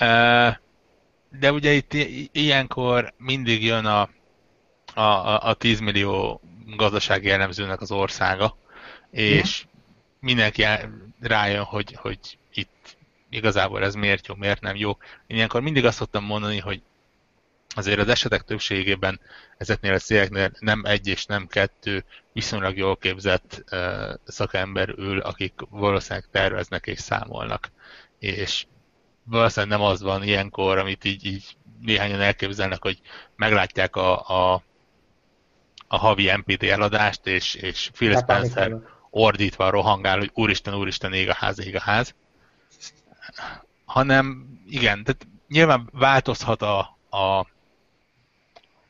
uh, de ugye itt ilyenkor mindig jön a, a, a 10 millió gazdasági jellemzőnek az országa, és mm. mindenki rájön, hogy, hogy itt igazából ez miért jó, miért nem jó. Én ilyenkor mindig azt szoktam mondani, hogy azért az esetek többségében ezeknél a cégeknél nem egy és nem kettő viszonylag jól képzett uh, szakember ül, akik valószínűleg terveznek és számolnak. És valószínűleg nem az van ilyenkor, amit így, így néhányan elképzelnek, hogy meglátják a, a, a havi MPT eladást, és, és Phil Spencer ordítva rohangál, hogy úristen, úristen, ég a ház, ég a ház. Hanem igen, tehát nyilván változhat a, a,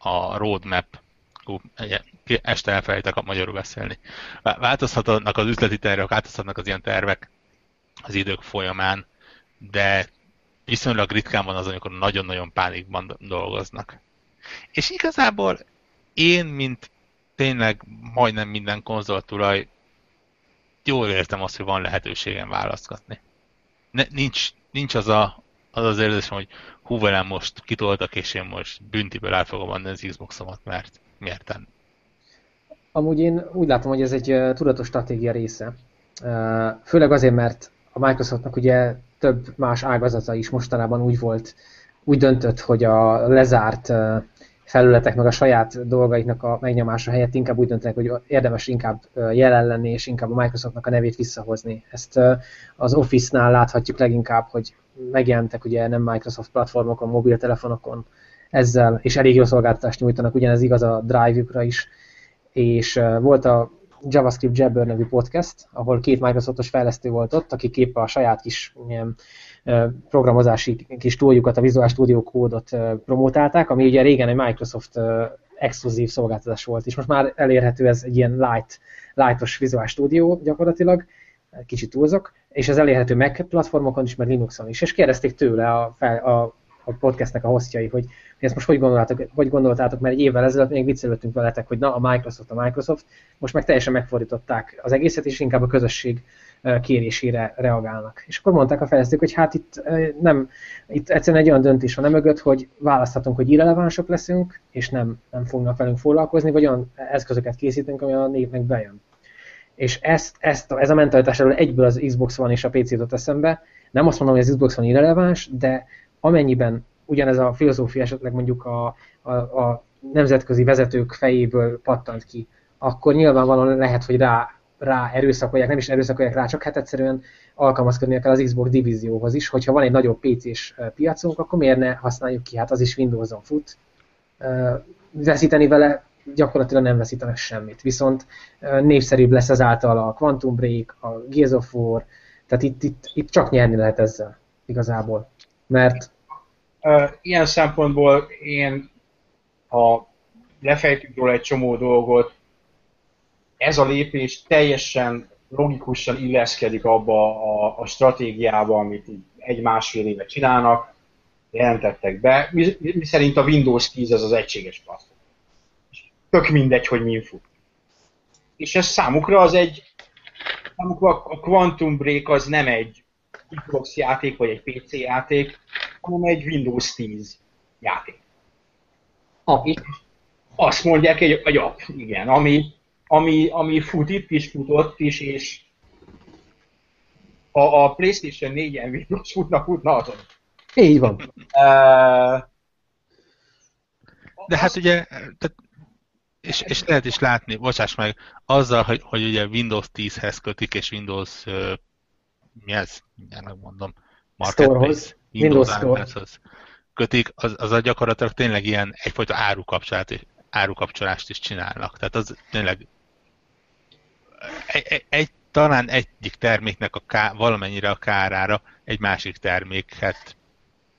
a roadmap. Hú, este elfelejtek a magyarul beszélni. Változhatnak az üzleti tervek, változhatnak az ilyen tervek az idők folyamán, de viszonylag ritkán van az, amikor nagyon-nagyon pánikban dolgoznak. És igazából én, mint tényleg majdnem minden konzoltulaj, jól értem azt, hogy van lehetőségem választgatni. Ne, nincs, nincs az, a, az az érzésem, hogy hú velem most kitoltak, és én most büntiből el fogom adni az Xboxomat, mert miért nem? Amúgy én úgy látom, hogy ez egy tudatos stratégia része. Főleg azért, mert a Microsoftnak ugye több más ágazata is mostanában úgy volt, úgy döntött, hogy a lezárt felületek meg a saját dolgaiknak a megnyomása helyett inkább úgy döntenek, hogy érdemes inkább jelen lenni, és inkább a Microsoftnak a nevét visszahozni. Ezt az Office-nál láthatjuk leginkább, hogy megjelentek ugye nem Microsoft platformokon, mobiltelefonokon ezzel, és elég jó szolgáltatást nyújtanak, ugyanez igaz a Drive-jukra is, és volt a JavaScript Jabber nevű podcast, ahol két Microsoftos fejlesztő volt ott, akik épp a saját kis ilyen, programozási kis túljukat, a Visual Studio kódot promotálták, ami ugye régen egy Microsoft exkluzív szolgáltatás volt, és most már elérhető ez egy ilyen light, lightos Visual Studio gyakorlatilag, kicsit túlzok, és ez elérhető Mac platformokon is, meg Linuxon is, és kérdezték tőle a, fel, a, a podcastnek a hostjai, hogy ezt most hogy gondoltátok, hogy gondoltátok, mert egy évvel ezelőtt még viccelődtünk veletek, hogy na a Microsoft, a Microsoft, most meg teljesen megfordították az egészet, és inkább a közösség kérésére reagálnak. És akkor mondták a fejlesztők, hogy hát itt nem, itt egyszerűen egy olyan döntés van mögött, hogy választhatunk, hogy irrelevánsok leszünk, és nem, nem fognak velünk foglalkozni, vagy olyan eszközöket készítünk, ami a népnek bejön. És ezt, ezt, ez a mentalitás elől egyből az Xbox One és a PC jutott eszembe. Nem azt mondom, hogy az Xbox One irreleváns, de amennyiben ugyanez a filozófia esetleg mondjuk a, a, a nemzetközi vezetők fejéből pattant ki, akkor nyilvánvalóan lehet, hogy rá, rá erőszakolják, nem is erőszakolják rá, csak hát egyszerűen alkalmazkodnia kell az Xbox divízióhoz is, hogyha van egy nagyobb PC-s piacunk, akkor miért ne használjuk ki, hát az is Windows-on fut. Veszíteni vele gyakorlatilag nem veszítenek semmit, viszont népszerűbb lesz ezáltal a Quantum Break, a Gears of War, tehát itt, itt, itt csak nyerni lehet ezzel igazából. Mert Ilyen szempontból én, ha lefejtünk róla egy csomó dolgot, ez a lépés teljesen logikusan illeszkedik abba a, a stratégiába, amit egy-másfél éve csinálnak, jelentettek be, mi, mi szerint a Windows 10 az az egységes platform. Tök mindegy, hogy min fut. És ez számukra az egy, számukra a Quantum Break az nem egy Xbox játék, vagy egy PC játék, hanem egy Windows 10 játék. App. Azt mondják, egy, egy app, igen, ami, ami, ami fut itt is, futott is, és ha a PlayStation 4-en Windows futna, futna azon. Így van. Uh, De hát ugye, tehát, és, és lehet is látni, bocsáss meg, azzal, hogy, hogy ugye Windows 10-hez kötik, és Windows, uh, mi ez? Mindjárt megmondom. Storehoz. Windows Store. Store. kötik, az, az a gyakorlatilag tényleg ilyen egyfajta árukapcsolat, és árukapcsolást is csinálnak. Tehát az tényleg egy, egy, egy talán egyik terméknek a ká, valamennyire a kárára egy másik terméket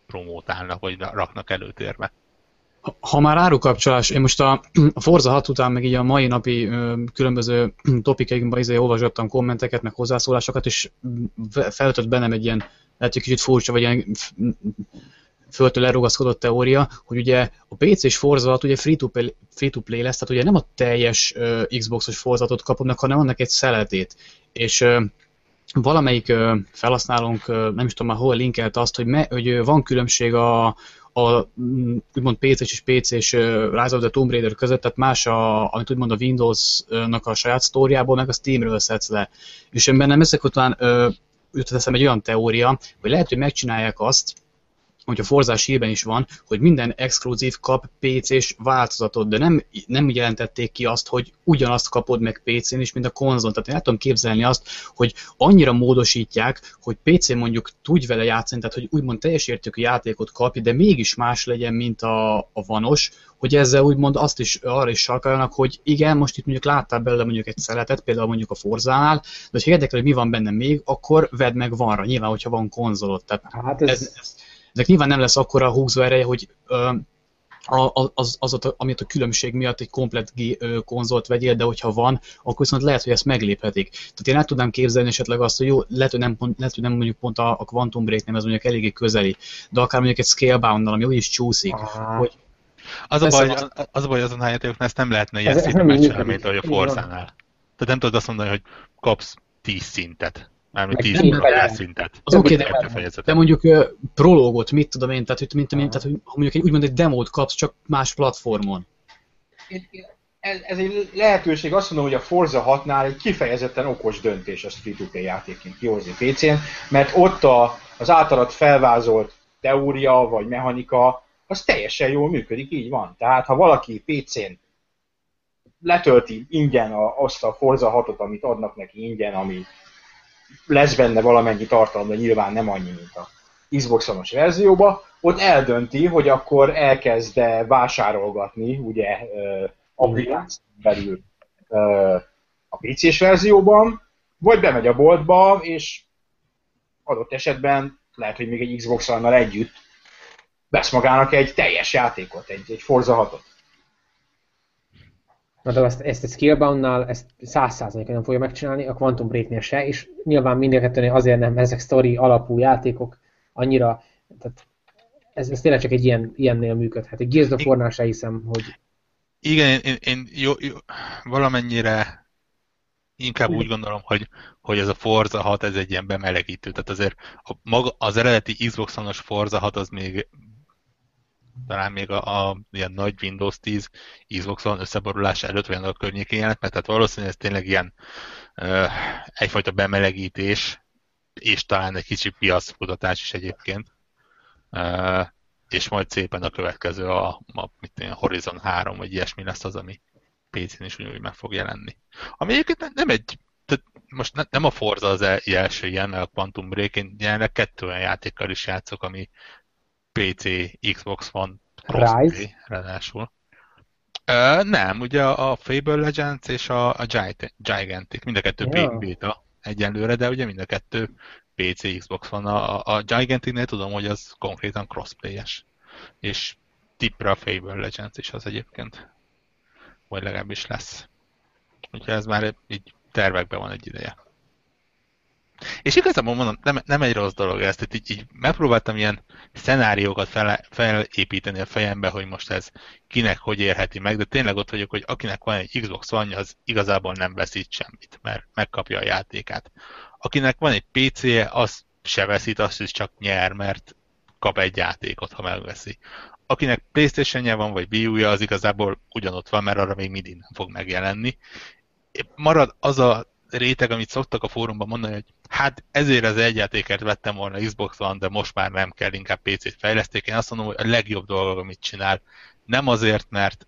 promótálnak, vagy raknak előtérbe. Ha- már árukapcsolás, én most a, a Forza 6 után, meg így a mai napi ö, különböző topikainkban izé olvasgattam kommenteket, meg hozzászólásokat, és feltött bennem egy ilyen, lehet, hogy kicsit furcsa, vagy ilyen föltől elrugaszkodott teória, hogy ugye a PC és Forza 6 ugye free-to-play, lesz, tehát ugye nem a teljes ö, Xboxos Forzatot kapodnak, hanem annak egy szeletét. És valamelyik felhasználónk, nem is tudom már hol linkelt azt, hogy, me, hogy van különbség a, a mm, úgymond PC-s és PC-s Rise of the Tomb Raider között, tehát más, a, amit úgymond a Windows-nak a saját sztóriából, meg a Steamről szedsz le. És én bennem ezek után jutott eszembe egy olyan teória, hogy lehet, hogy megcsinálják azt, hogy a Forzás hírben is van, hogy minden exkluzív kap PC-s változatot, de nem, nem jelentették ki azt, hogy ugyanazt kapod meg PC-n is, mint a konzol. Tehát én el tudom képzelni azt, hogy annyira módosítják, hogy PC mondjuk tudj vele játszani, tehát hogy úgymond teljes értékű játékot kapj, de mégis más legyen, mint a, a vanos, hogy ezzel úgymond azt is arra is sarkaljanak, hogy igen, most itt mondjuk láttál belőle mondjuk egy szeletet, például mondjuk a Forzánál, de ha érdekel, hogy mi van benne még, akkor vedd meg vanra, nyilván, hogyha van konzolod. Tehát Hát ez, ez, ez, ennek nyilván nem lesz akkora a húzó ereje, hogy az, az, az, amit a különbség miatt egy komplet konzolt vegyél, de hogyha van, akkor viszont lehet, hogy ezt megléphetik. Tehát én el tudnám képzelni esetleg azt, hogy jó, lehet, hogy nem, lehet, hogy nem mondjuk pont a, a Quantum Break nem, ez mondjuk eléggé közeli, de akár mondjuk egy Scalebound-nal, ami úgyis csúszik, Á. hogy Az a, baj, az, az a baj azon a játékoknál, ezt nem lehetne ilyen Ez- szinten megcsinálni, mint ahogy a. Forzánál. Tehát nem tudod azt mondani, hogy kapsz 10 szintet. Mármint Meg 10 nem tutorial lehet. szintet. Az oké, de- de mondjuk ö, prológot, mit tudom én, tehát, hogy, mint, mint, tehát, hogy ha mondjuk egy, úgymond egy demót kapsz, csak más platformon. ez, ez egy lehetőség, azt mondom, hogy a Forza 6-nál egy kifejezetten okos döntés ezt free-to-play játékként kihozni PC-n, mert ott a, az általad felvázolt teória vagy mechanika, az teljesen jól működik, így van. Tehát ha valaki PC-n letölti ingyen a, azt a Forza 6-ot, amit adnak neki ingyen, ami lesz benne valamennyi tartalom, de nyilván nem annyi, mint a Xbox-os verzióba, ott eldönti, hogy akkor elkezd vásárolgatni, ugye, ö, applikáción belül a PC-s verzióban, vagy bemegy a boltba, és adott esetben lehet, hogy még egy Xbox-annal együtt vesz magának egy teljes játékot, egy, egy Forza 6-ot. Na de ezt, ezt egy Skillbound-nál ezt 100%-on nem fogja megcsinálni, a Quantum Break-nél se, és nyilván mind a kettőnél azért nem, mert ezek story alapú játékok, annyira, tehát ez, ez tényleg csak egy ilyen, ilyennél működhet. Egy Gears of se hiszem, hogy Igen, én, én, én jó, jó, valamennyire inkább úgy gondolom, hogy, hogy ez a Forza 6 ez egy ilyen bemelegítő. Tehát azért a, maga, az eredeti Xbox-onos Forza 6 az még talán még a, a ilyen nagy Windows 10 Xbox-on összeborulás előtt annak a környékén jelent, mert tehát valószínűleg ez tényleg ilyen ö, egyfajta bemelegítés, és talán egy kicsi piackutatás is egyébként. Ö, és majd szépen a következő a, a, mit én, Horizon 3, vagy ilyesmi lesz az, ami PC-n is ugyanúgy meg fog jelenni. Ami egyébként nem- egy, tehát most ne, nem a Forza az el- első ilyen, meg a Quantum Break, én jelenleg kettő olyan játékkal is játszok, ami PC, Xbox van, Rise? ráadásul. Ö, nem, ugye a Fable Legends és a, a Gigant- Gigantic, mind a kettő Ja. beta egyenlőre, de ugye mind a kettő PC, Xbox van. A, a- Giganticnél tudom, hogy az konkrétan crossplay-es. És tippre a Fable Legends is az egyébként. Vagy legalábbis lesz. Úgyhogy ez már így tervekben van egy ideje. És igazából mondom, nem, nem egy rossz dolog ez, tehát így, így megpróbáltam ilyen szenáriókat fel, felépíteni a fejembe, hogy most ez kinek hogy érheti meg, de tényleg ott vagyok, hogy akinek van egy Xbox One, az igazából nem veszít semmit, mert megkapja a játékát. Akinek van egy PC-je, az se veszít, azt is csak nyer, mert kap egy játékot, ha megveszi. Akinek playstation van, vagy Wii U-ja, az igazából ugyanott van, mert arra még mindig nem fog megjelenni. Marad az a réteg, amit szoktak a fórumban mondani, hogy hát ezért az egy játékért vettem volna Xbox One, de most már nem kell, inkább PC-t fejleszték. Én azt mondom, hogy a legjobb dolog, amit csinál, nem azért, mert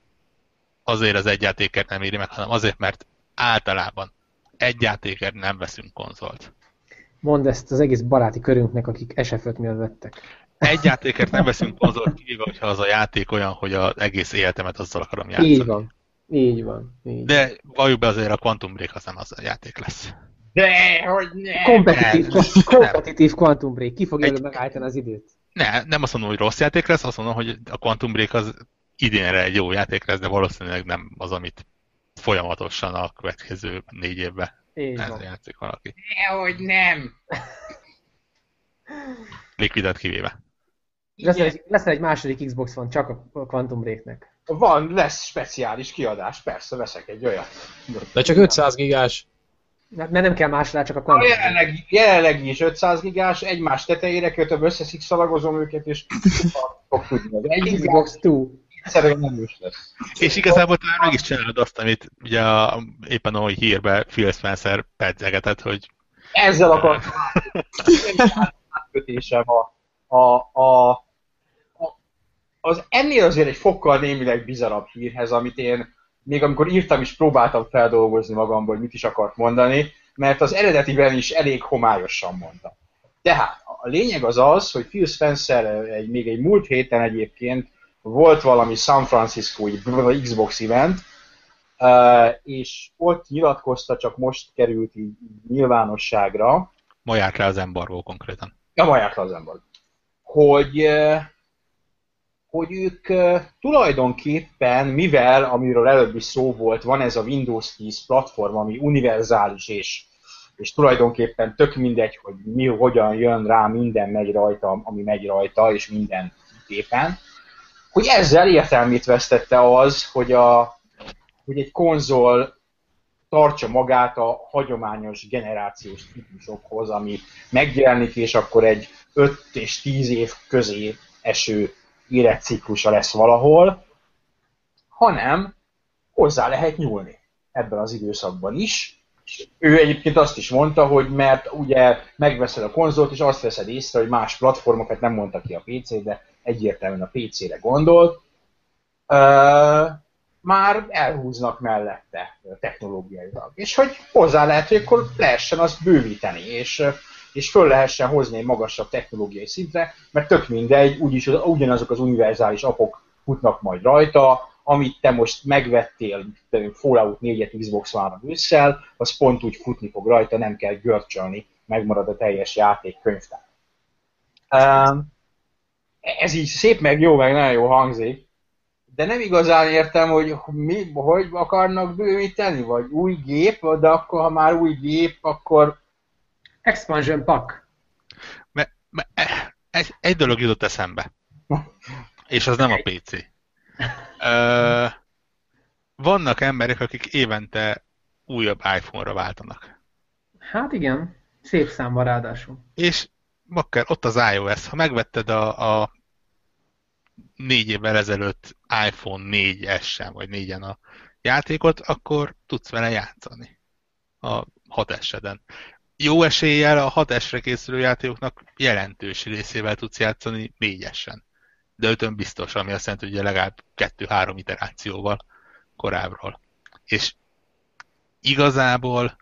azért az egy játékért nem éri meg, hanem azért, mert általában egy játékért nem veszünk konzolt. Mondd ezt az egész baráti körünknek, akik SF5 miatt vettek. Egy játékért nem veszünk konzolt, kivéve, hogyha az a játék olyan, hogy az egész életemet azzal akarom játszani. Így van. Így van. Így De valljuk be azért a Quantum Break az nem az a játék lesz. De, hogy ne! Kompetitív, kompetitív Quantum Break. Ki fogja Egy... megállítani az időt? Ne, nem azt mondom, hogy rossz játék lesz, azt mondom, hogy a Quantum Break az idénre egy jó játék lesz, de valószínűleg nem az, amit folyamatosan a következő négy évben játszik valaki. hogy nem! Liquidat kivéve. Lesz egy, lesz egy második Xbox van csak a Quantum Breaknek. Van, lesz speciális kiadás, persze, veszek egy olyat. De csak 500 gigás. Mert nem kell másra, csak a Quantum. Jelenleg, jelenleg is 500 gigás, egymás tetejére kötöm, összeszikszalagozom őket, és fog tudni. Egy Xbox 2. Egyszerűen nem is lesz. És igazából talán meg is csinálod azt, amit ugye a, éppen ahogy hírbe Phil Spencer pedzegetett, hogy... Ezzel akar átkötésem a, a, a, az ennél azért egy fokkal némileg bizarabb hírhez, amit én még amikor írtam is próbáltam feldolgozni magamból, hogy mit is akart mondani, mert az eredetiben is elég homályosan mondta. Tehát a lényeg az az, hogy Phil Spencer egy, még egy múlt héten egyébként volt valami San Francisco-i Xbox event, és ott nyilatkozta, csak most került így nyilvánosságra. Ma járt rá az embargó konkrétan. Ja, ma járt az embargó. Hogy, hogy ők tulajdonképpen, mivel, amiről előbb is szó volt, van ez a Windows 10 platform, ami univerzális és és tulajdonképpen tök mindegy, hogy mi hogyan jön rá, minden megy rajta, ami megy rajta, és minden képen, hogy ezzel értelmét vesztette az, hogy, a, hogy egy konzol tartsa magát a hagyományos generációs típusokhoz, ami megjelenik, és akkor egy 5 és 10 év közé eső életciklusa lesz valahol, hanem hozzá lehet nyúlni ebben az időszakban is. És ő egyébként azt is mondta, hogy mert ugye megveszed a konzolt, és azt veszed észre, hogy más platformokat nem mondta ki a PC, de egyértelműen a PC-re gondolt, már elhúznak mellette technológiailag. És hogy hozzá lehet, hogy akkor lehessen azt bővíteni, és, és föl lehessen hozni egy magasabb technológiai szintre, mert tök mindegy, úgyis ugyanazok az univerzális apok futnak majd rajta, amit te most megvettél, Fallout 4-et Xbox One-ra ősszel, az pont úgy futni fog rajta, nem kell görcsölni, megmarad a teljes játék könyvtár. Um, ez így szép, meg jó, meg nagyon jó hangzik, de nem igazán értem, hogy mi, hogy akarnak bővíteni, vagy új gép, de akkor, ha már új gép, akkor... Expansion pack. Me, me, egy, egy dolog jutott eszembe, és az nem a PC. Ö, vannak emberek, akik évente újabb iPhone-ra váltanak. Hát igen, szép számban ráadásul. És bakker, ott az iOS. Ha megvetted a, a négy évvel ezelőtt iPhone 4S-en, vagy 4-en a játékot, akkor tudsz vele játszani a 6S-eden. Jó eséllyel a 6S-re készülő játékoknak jelentős részével tudsz játszani 4-esen. De ötön biztos, ami azt jelenti, hogy legalább 2-3 iterációval korábbról. És igazából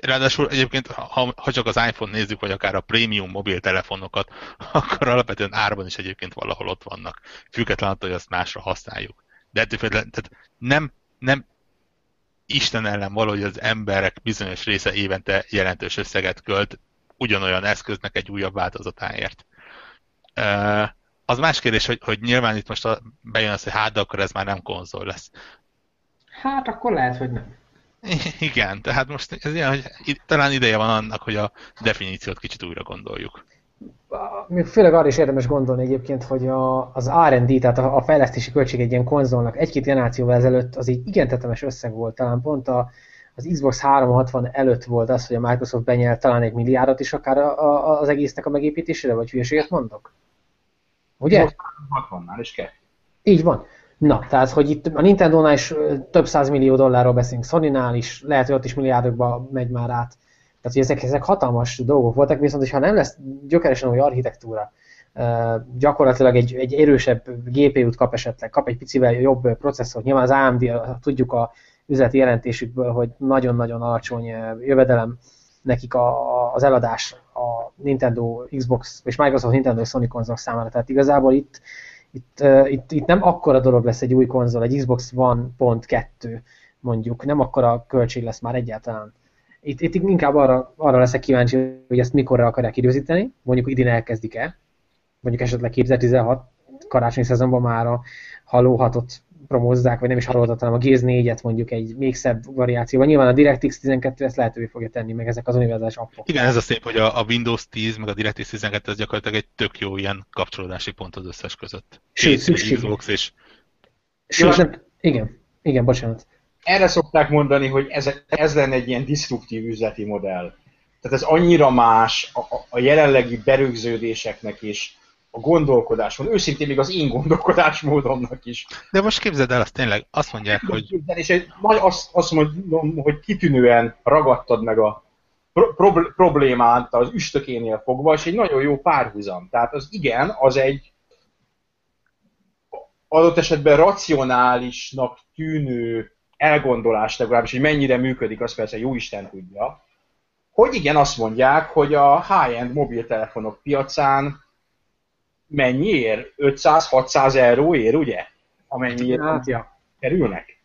Ráadásul egyébként, ha, ha csak az iPhone nézzük, vagy akár a prémium mobiltelefonokat, akkor alapvetően árban is egyébként valahol ott vannak. Független attól, hogy azt másra használjuk. De ettől tehát nem, nem Isten ellen való, hogy az emberek bizonyos része évente jelentős összeget költ ugyanolyan eszköznek egy újabb változatáért. Az más kérdés, hogy, hogy nyilván itt most bejön az, hogy hát, de akkor ez már nem konzol lesz. Hát akkor lehet, hogy nem. Igen, tehát most ez ilyen, hogy talán ideje van annak, hogy a definíciót kicsit újra gondoljuk. Még főleg arra is érdemes gondolni egyébként, hogy a, az R&D, tehát a, a fejlesztési költség egy ilyen konzolnak egy-két generációval ezelőtt az egy igen tetemes összeg volt. Talán pont a, az Xbox 360 előtt volt az, hogy a Microsoft benyelt talán egy milliárdot is akár a, a, az egésznek a megépítésére, vagy hülyeséget mondok? Ugye? 60-nál is kell. Így van. Na, tehát, hogy itt a Nintendo-nál is több száz millió dollárról beszélünk, Sony-nál is, lehet, hogy ott is milliárdokba megy már át. Tehát, hogy ezek, ezek hatalmas dolgok voltak, viszont ha nem lesz gyökeresen új architektúra, gyakorlatilag egy, egy erősebb GPU-t kap esetleg, kap egy picivel jobb processzort. Nyilván az AMD, tudjuk a üzleti jelentésükből, hogy nagyon-nagyon alacsony jövedelem nekik a, az eladás a Nintendo, Xbox és Microsoft Nintendo és Sony konzolok számára. Tehát igazából itt, itt, itt, itt nem akkora dolog lesz egy új konzol, egy Xbox One pont kettő mondjuk, nem akkora költség lesz már egyáltalán. Itt, itt inkább arra, arra leszek kíváncsi, hogy ezt mikorra akarják időzíteni, mondjuk idén elkezdik-e, mondjuk esetleg 2016 karácsonyi szezonban már a Halo 6-ot promózzák, vagy nem is Halo 6 hanem a Gears 4-et mondjuk egy még szebb variációban. Nyilván a DirectX 12 ezt lehetővé fogja tenni, meg ezek az univerzális appok. Igen, ez a szép, hogy a, a Windows 10 meg a DirectX 12 ez gyakorlatilag egy tök jó ilyen kapcsolódási pont az összes között. Sőt, szükség. Xbox és... Sőt, nem, igen, igen, bocsánat. Erre szokták mondani, hogy ez, ez lenne egy ilyen diszruptív üzleti modell. Tehát ez annyira más a, a jelenlegi berögződéseknek is, a gondolkodáson, őszintén még az én gondolkodásmódomnak is. De most képzeld el, azt tényleg azt mondják, hogy... És egy, azt, azt mondom, hogy kitűnően ragadtad meg a pro- problémát az üstökénél fogva, és egy nagyon jó párhuzam. Tehát az igen, az egy adott esetben racionálisnak tűnő elgondolás legalábbis, hogy mennyire működik, az persze jó Isten tudja, hogy igen, azt mondják, hogy a high-end mobiltelefonok piacán mennyi ér? 500-600 euró ér, ugye? Amennyiért hát, ja. kerülnek.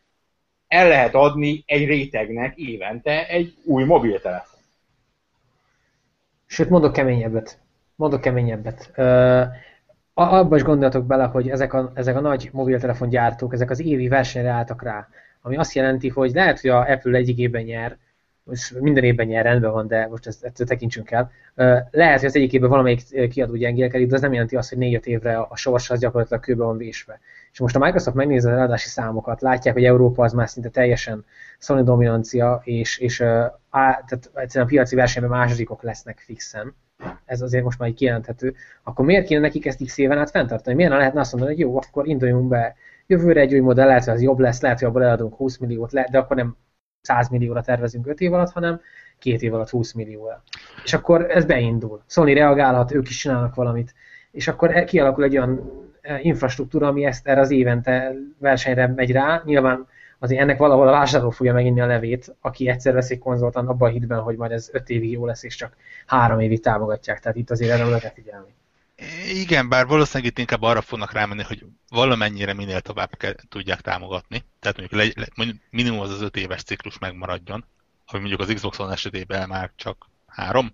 El lehet adni egy rétegnek évente egy új mobiltelefon. Sőt, mondok keményebbet. Mondok keményebbet. Uh, abba is gondoljatok bele, hogy ezek a, ezek a nagy mobiltelefongyártók, ezek az évi versenyre álltak rá. Ami azt jelenti, hogy lehet, hogy a Apple egyik évben nyer, most minden évben nyer, rendben van, de most ezt, ezt tekintsünk el. Lehet, hogy az egyik évben valamelyik kiadó gyengélkedik, de ez nem jelenti azt, hogy 4 évre a sors az gyakorlatilag kőbe van vésve. És most a Microsoft megnézi az eladási számokat, látják, hogy Európa az már szinte teljesen Sony dominancia, és, és á, tehát egyszerűen a piaci versenyben másodikok lesznek fixen. Ez azért most már így kijelenthető. Akkor miért kéne nekik ezt x éven át fenntartani? Miért ne lehetne azt mondani, hogy jó, akkor induljunk be jövőre egy új modell, lehet, hogy az jobb lesz, lehet, hogy abból eladunk 20 milliót, de akkor nem 100 millióra tervezünk 5 év alatt, hanem két év alatt 20 millióra. És akkor ez beindul. Sony reagálhat, ők is csinálnak valamit. És akkor e- kialakul egy olyan e, infrastruktúra, ami ezt erre az évente versenyre megy rá. Nyilván azért ennek valahol a vásárló fogja meginni a levét, aki egyszer veszik egy konzoltan abban a hitben, hogy majd ez 5 évig jó lesz, és csak három évig támogatják. Tehát itt azért erre lehet figyelni. Igen, bár valószínűleg itt inkább arra fognak rámenni, hogy valamennyire minél tovább kell, tudják támogatni. Tehát mondjuk, le, le, mondjuk minimum az az öt éves ciklus megmaradjon, ami mondjuk az Xbox One esetében már csak három.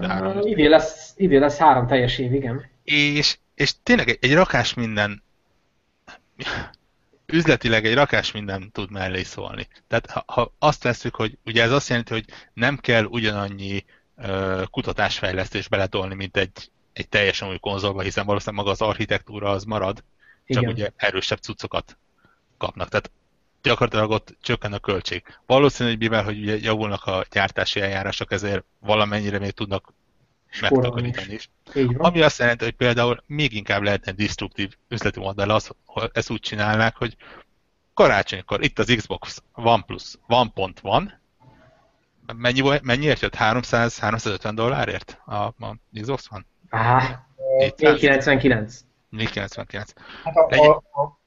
három. Uh, idén, lesz, idén lesz három teljes év, igen. És, és tényleg egy, egy rakás minden üzletileg egy rakás minden tud mellé szólni. Tehát ha, ha azt veszük, hogy ugye ez azt jelenti, hogy nem kell ugyanannyi uh, kutatásfejlesztés beletolni, mint egy egy teljesen új konzolba, hiszen valószínűleg maga az architektúra az marad, csak Igen. ugye erősebb cuccokat kapnak. Tehát gyakorlatilag ott csökken a költség. Valószínű, hogy mivel hogy ugye javulnak a gyártási eljárások, ezért valamennyire még tudnak megtakarítani is. is. Ami azt jelenti, hogy például még inkább lehetne destruktív üzleti modell az, hogy ezt úgy csinálnák, hogy karácsonykor itt az Xbox One Plus, One pont van, mennyi, mennyiért jött? 300-350 dollárért a, a Xbox One? Aha, 499. 499. Hát a, a, a,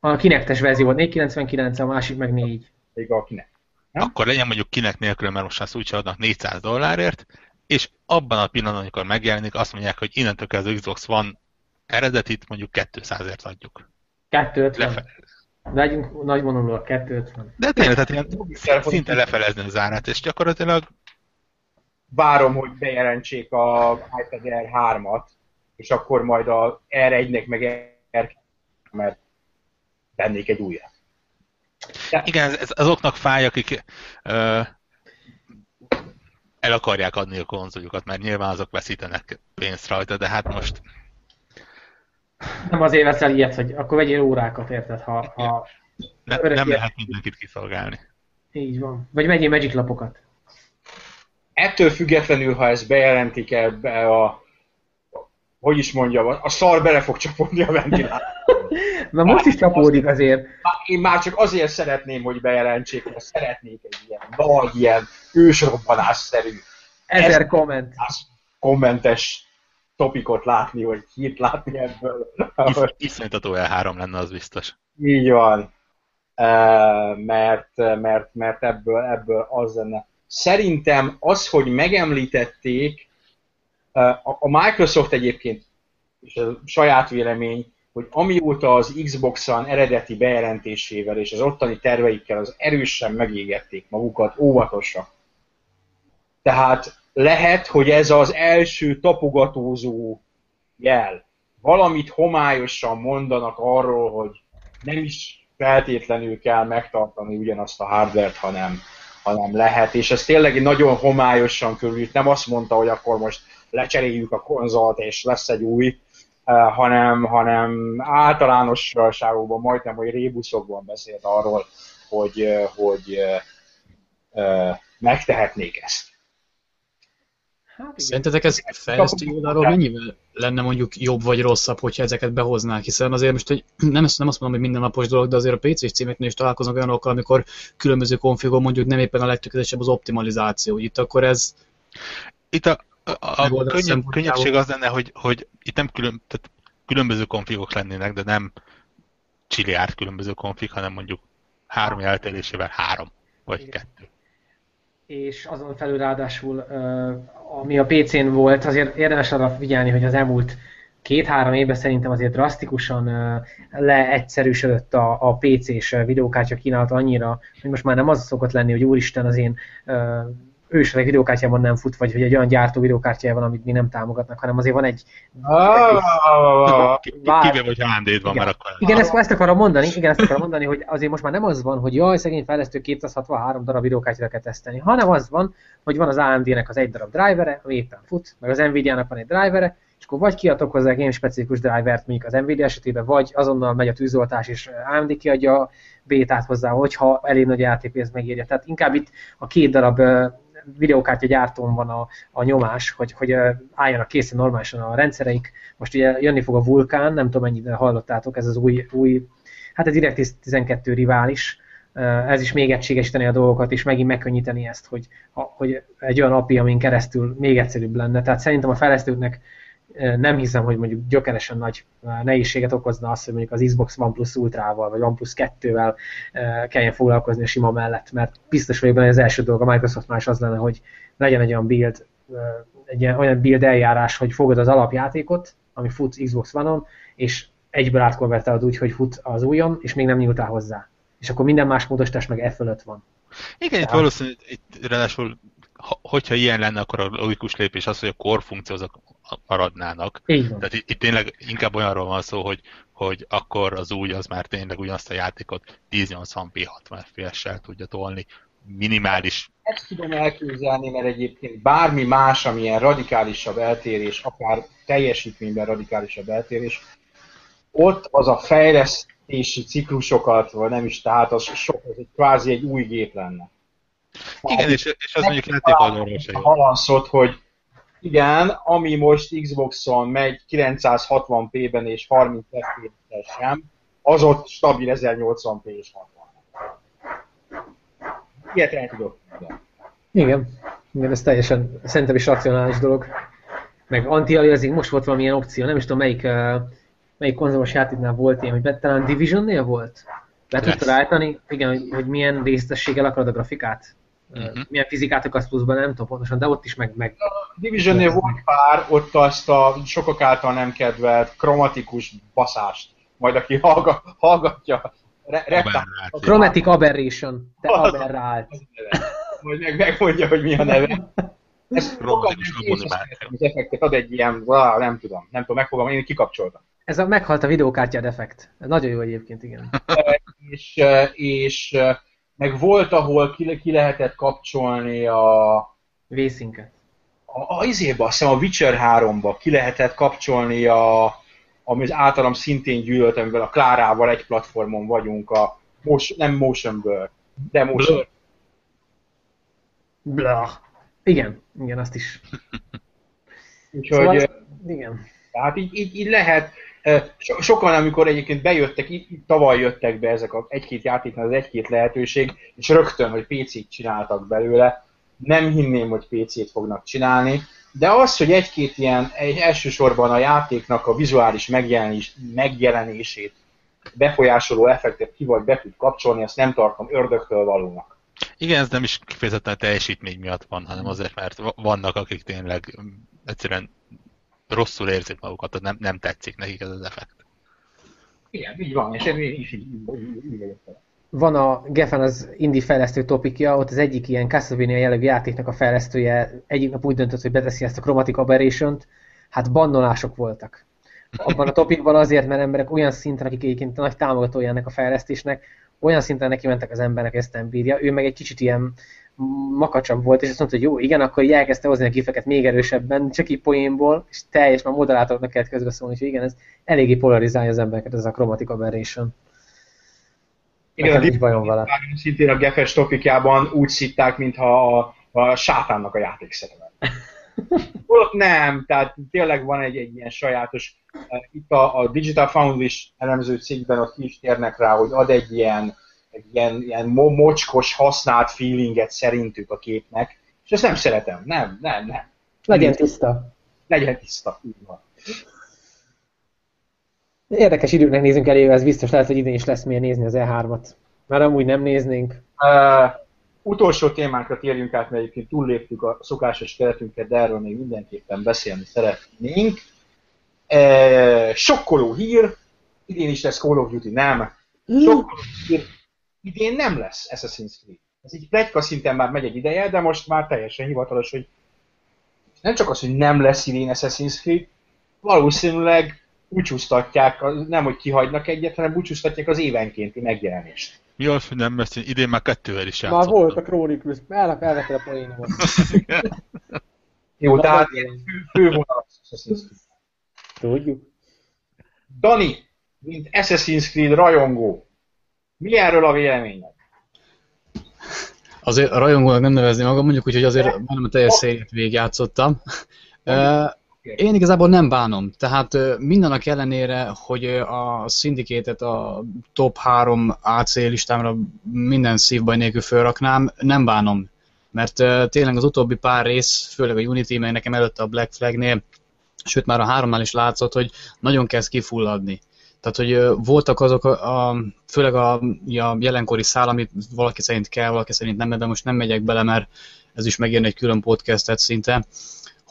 a kinektes verzió volt 499, a másik meg 4. Még a kinek. Nem? Akkor legyen mondjuk kinek nélkül, mert most azt úgy adnak 400 dollárért, és abban a pillanatban, amikor megjelenik, azt mondják, hogy innentől kezdve az Xbox van eredetit mondjuk 200-ért adjuk. 250. Lefe... Legyünk nagy vonulóak, 250. De tényleg, tehát ilyen szinte lefelezni az árát, és gyakorlatilag várom, hogy bejelentsék a iPad Air 3-at, és akkor majd a R1-nek meg R mert tennék egy újat. De... Igen, ez, ez azoknak fáj, akik ö, el akarják adni a konzoljukat, mert nyilván azok veszítenek pénzt rajta, de hát most... Nem azért veszel ilyet, hogy akkor vegyél órákat, érted, ha... ha ne, nem lehet mindenkit kiszolgálni. Így van. Vagy vegyél Magic lapokat. Ettől függetlenül, ha ezt bejelentik ebbe a hogy is mondjam, a szar bele fog csapódni a ventilátorba. Na most is csapódik azért. Én már csak azért szeretném, hogy bejelentsék, mert szeretnék egy ilyen nagy, ilyen ősrobbanásszerű ezer komment. kommentes topikot látni, vagy hírt látni ebből. Iszonytató L3 lenne, az biztos. Így van. Mert, mert, mert ebből, ebből az lenne. Szerintem az, hogy megemlítették, a Microsoft egyébként, és a saját vélemény, hogy amióta az Xbox-on eredeti bejelentésével és az ottani terveikkel az erősen megégették magukat, óvatosak. Tehát lehet, hogy ez az első tapogatózó jel. Valamit homályosan mondanak arról, hogy nem is feltétlenül kell megtartani ugyanazt a hardware hanem, hanem lehet. És ez tényleg nagyon homályosan körült. Nem azt mondta, hogy akkor most lecseréljük a konzolt, és lesz egy új, uh, hanem, hanem általánosságokban, majdnem, hogy rébuszokban beszélt arról, hogy, uh, hogy uh, megtehetnék ezt. Hát Szerintetek ez fejlesztő oldalról mennyivel lenne mondjuk jobb vagy rosszabb, hogyha ezeket behoznák, hiszen azért most egy, nem, ezt nem azt mondom, hogy mindennapos dolog, de azért a PC-s címeknél is találkoznak olyanokkal, amikor különböző konfigon mondjuk nem éppen a legtökéletesebb az optimalizáció. Itt akkor ez... Itt a, a, a könnyebb, könnyebbség az lenne, hogy, hogy itt nem külön, tehát különböző konfigok lennének, de nem csiliárd különböző konfig, hanem mondjuk három eltelésével három, vagy Igen. kettő. És azon felül ráadásul, ami a PC-n volt, azért érdemes arra figyelni, hogy az elmúlt két-három évben szerintem azért drasztikusan leegyszerűsödött a, a PC-s videókártya kínálat annyira, hogy most már nem az szokott lenni, hogy úristen az én ősöreg videókártyában nem fut, vagy hogy egy olyan gyártó videókártyában, amit mi nem támogatnak, hanem azért van egy... Kivéve, hogy AMD-d van, mert akkor... Igen, ezt, ezt akarom mondani, igen, ezt akarom mondani, hogy azért most már nem az van, hogy jaj, szegény fejlesztő 263 darab videókártyára kell tesztelni, hanem az van, hogy van az AMD-nek az egy darab drivere, ami éppen fut, meg az Nvidia-nak van egy drivere, és akkor vagy kiadok hozzá game specifikus drivert, mondjuk az Nvidia esetében, vagy azonnal megy a tűzoltás, és AMD kiadja a bétát hozzá, hogyha elég nagy ATP ez megírja. Tehát inkább itt a két darab videókártya gyártón van a, a nyomás, hogy, hogy álljanak készen normálisan a rendszereik. Most ugye jönni fog a Vulkán, nem tudom mennyire hallottátok, ez az új, új hát a DirectX 12 rivális, ez is még egységesíteni a dolgokat, és megint megkönnyíteni ezt, hogy, hogy egy olyan API, amin keresztül még egyszerűbb lenne. Tehát szerintem a fejlesztőknek nem hiszem, hogy mondjuk gyökeresen nagy nehézséget okozna az, hogy mondjuk az Xbox OnePlus Ultrával, vagy OnePlus 2-vel kelljen foglalkozni a sima mellett, mert biztos vagyok benne, hogy az első dolog a Microsoft más az lenne, hogy legyen egy olyan build, egy olyan build eljárás, hogy fogod az alapjátékot, ami fut Xbox One-on, és egyből átkonvertálod úgy, hogy fut az újon, és még nem nyúltál hozzá. És akkor minden más módosítás meg e fölött van. Igen, Tehát... itt valószínűleg itt ráadásul hogyha ilyen lenne, akkor a logikus lépés az, hogy a core funkciózok maradnának. Tehát itt, itt tényleg inkább olyanról van szó, hogy, hogy akkor az új az már tényleg ugyanazt a játékot 1080p 60 fps-sel tudja tolni, minimális. Ezt tudom elképzelni, mert egyébként bármi más, amilyen radikálisabb eltérés, akár teljesítményben radikálisabb eltérés, ott az a fejlesztési ciklusokat, vagy nem is, tehát az sok, ez egy kvázi egy új gép lenne. Igen, és, és az mondjuk játék oldalról se Halanszot, hogy igen, ami most Xboxon megy 960p-ben és 30 FPS-en, az ott stabil 1080p és 60. Ilyet el tudok. Igen. Igen, ez teljesen, szerintem is racionális dolog. Meg anti most volt valamilyen opció, nem is tudom melyik, melyik konzolos játéknál volt ilyen, hogy talán Division-nél volt? Be tudtad állítani, igen, hogy, hogy milyen részletességgel akarod a grafikát? Uh-huh. milyen fizikát akarsz pluszban, nem tudom pontosan, de ott is meg... meg a Division-nél volt pár, ott azt a sokak által nem kedvelt kromatikus baszást, majd aki hallga, hallgatja, re, a Chromatic Aberration, te aberrált. Majd meg megmondja, hogy mi a neve. Ez az effektet ad egy ilyen, nem tudom, nem tudom megfogalmazni, én kikapcsoltam. Ez a meghalt a videókártya defekt. Ez nagyon jó egyébként, igen. és, és meg volt, ahol ki, ki lehetett kapcsolni a... Vészinket. A, a izébe, azt hiszem a Witcher 3-ba ki lehetett kapcsolni a, ami az általam szintén gyűlölt, amivel a Klárával egy platformon vagyunk, a motion, nem Motion Blur, de Motion Blur. Blah. Igen, igen, azt is. Úgyhogy, szóval, igen. Tehát így, így, így lehet, so, sokan, amikor egyébként bejöttek, tavaly jöttek be ezek a egy-két játéknál az egy-két lehetőség, és rögtön, hogy PC-t csináltak belőle, nem hinném, hogy PC-t fognak csinálni, de az, hogy egy-két ilyen, egy elsősorban a játéknak a vizuális megjelenés, megjelenését befolyásoló effektet ki vagy be tud kapcsolni, azt nem tartom ördögtől valónak. Igen, ez nem is kifejezetten teljesítmény miatt van, hanem azért, mert vannak, akik tényleg egyszerűen rosszul érzik magukat, nem, nem tetszik nekik ez az effekt. Igen, így van, és én is így, így, így van a Geffen az indie fejlesztő topikja, ott az egyik ilyen Castlevania jellegű játéknak a fejlesztője egyik nap úgy döntött, hogy beteszi ezt a Chromatic aberration hát bannolások voltak. Abban a topikban azért, mert emberek olyan szinten, akik egyébként nagy támogatója ennek a fejlesztésnek, olyan szinten neki mentek az embernek, ezt nem bírja. Ő meg egy kicsit ilyen makacsabb volt, és azt mondta, hogy jó, igen, akkor így elkezdte hozni a gifeket még erősebben, csak így poénból, és teljes már moderátornak kellett közbeszólni, hogy igen, ez eléggé polarizálja az embereket, ez a Chromatic Aberration. Igen, nincs bajom vele. Szintén a Gefes topikjában úgy szitták, mintha a, a sátánnak a játékszereve. Ott nem, tehát tényleg van egy, egy ilyen sajátos, uh, itt a, a Digital Foundry elemző cégben ott ki is térnek rá, hogy ad egy ilyen, egy ilyen, ilyen mo- mocskos, használt feelinget szerintük a képnek, és ezt nem szeretem, nem, nem, nem. Legyen tiszta. Legyen tiszta, így van. Érdekes időknek nézünk elé, ez biztos lehet, hogy idén is lesz miért nézni az E3-at. Mert amúgy nem néznénk. Uh, utolsó témánkra térjünk át, mert egyébként túlléptük a szokásos keretünket, de erről még mindenképpen beszélni szeretnénk. Uh, sokkoló hír, idén is lesz Call of Duty, nem. Sokkoló hír, idén nem lesz Assassin's Creed. Ez így plegyka szinten már megy egy ideje, de most már teljesen hivatalos, hogy nem csak az, hogy nem lesz idén Assassin's Creed, valószínűleg búcsúztatják, nem hogy kihagynak egyet, hanem búcsúztatják az évenkénti megjelenést. Mi az, hogy nem lesz, idén már kettővel is játszottam. Már volt a Chronicles, el, elvetted a poénomat. Jó, tehát fő, vonal Tudjuk. Dani, mint Assassin's Creed rajongó, mi erről a véleményed? Azért a rajongónak nem nevezni magam, mondjuk úgy, hogy azért nem a teljes szériát végigjátszottam. Én igazából nem bánom. Tehát mindennek ellenére, hogy a szindikétet a top 3 AC listámra minden szívbaj nélkül felraknám, nem bánom. Mert tényleg az utóbbi pár rész, főleg a Unity, meg nekem előtte a Black Flagnél, sőt már a háromnál is látszott, hogy nagyon kezd kifulladni. Tehát, hogy voltak azok, a, a, főleg a, a jelenkori szál, amit valaki szerint kell, valaki szerint nem, de most nem megyek bele, mert ez is megérne egy külön podcastet szinte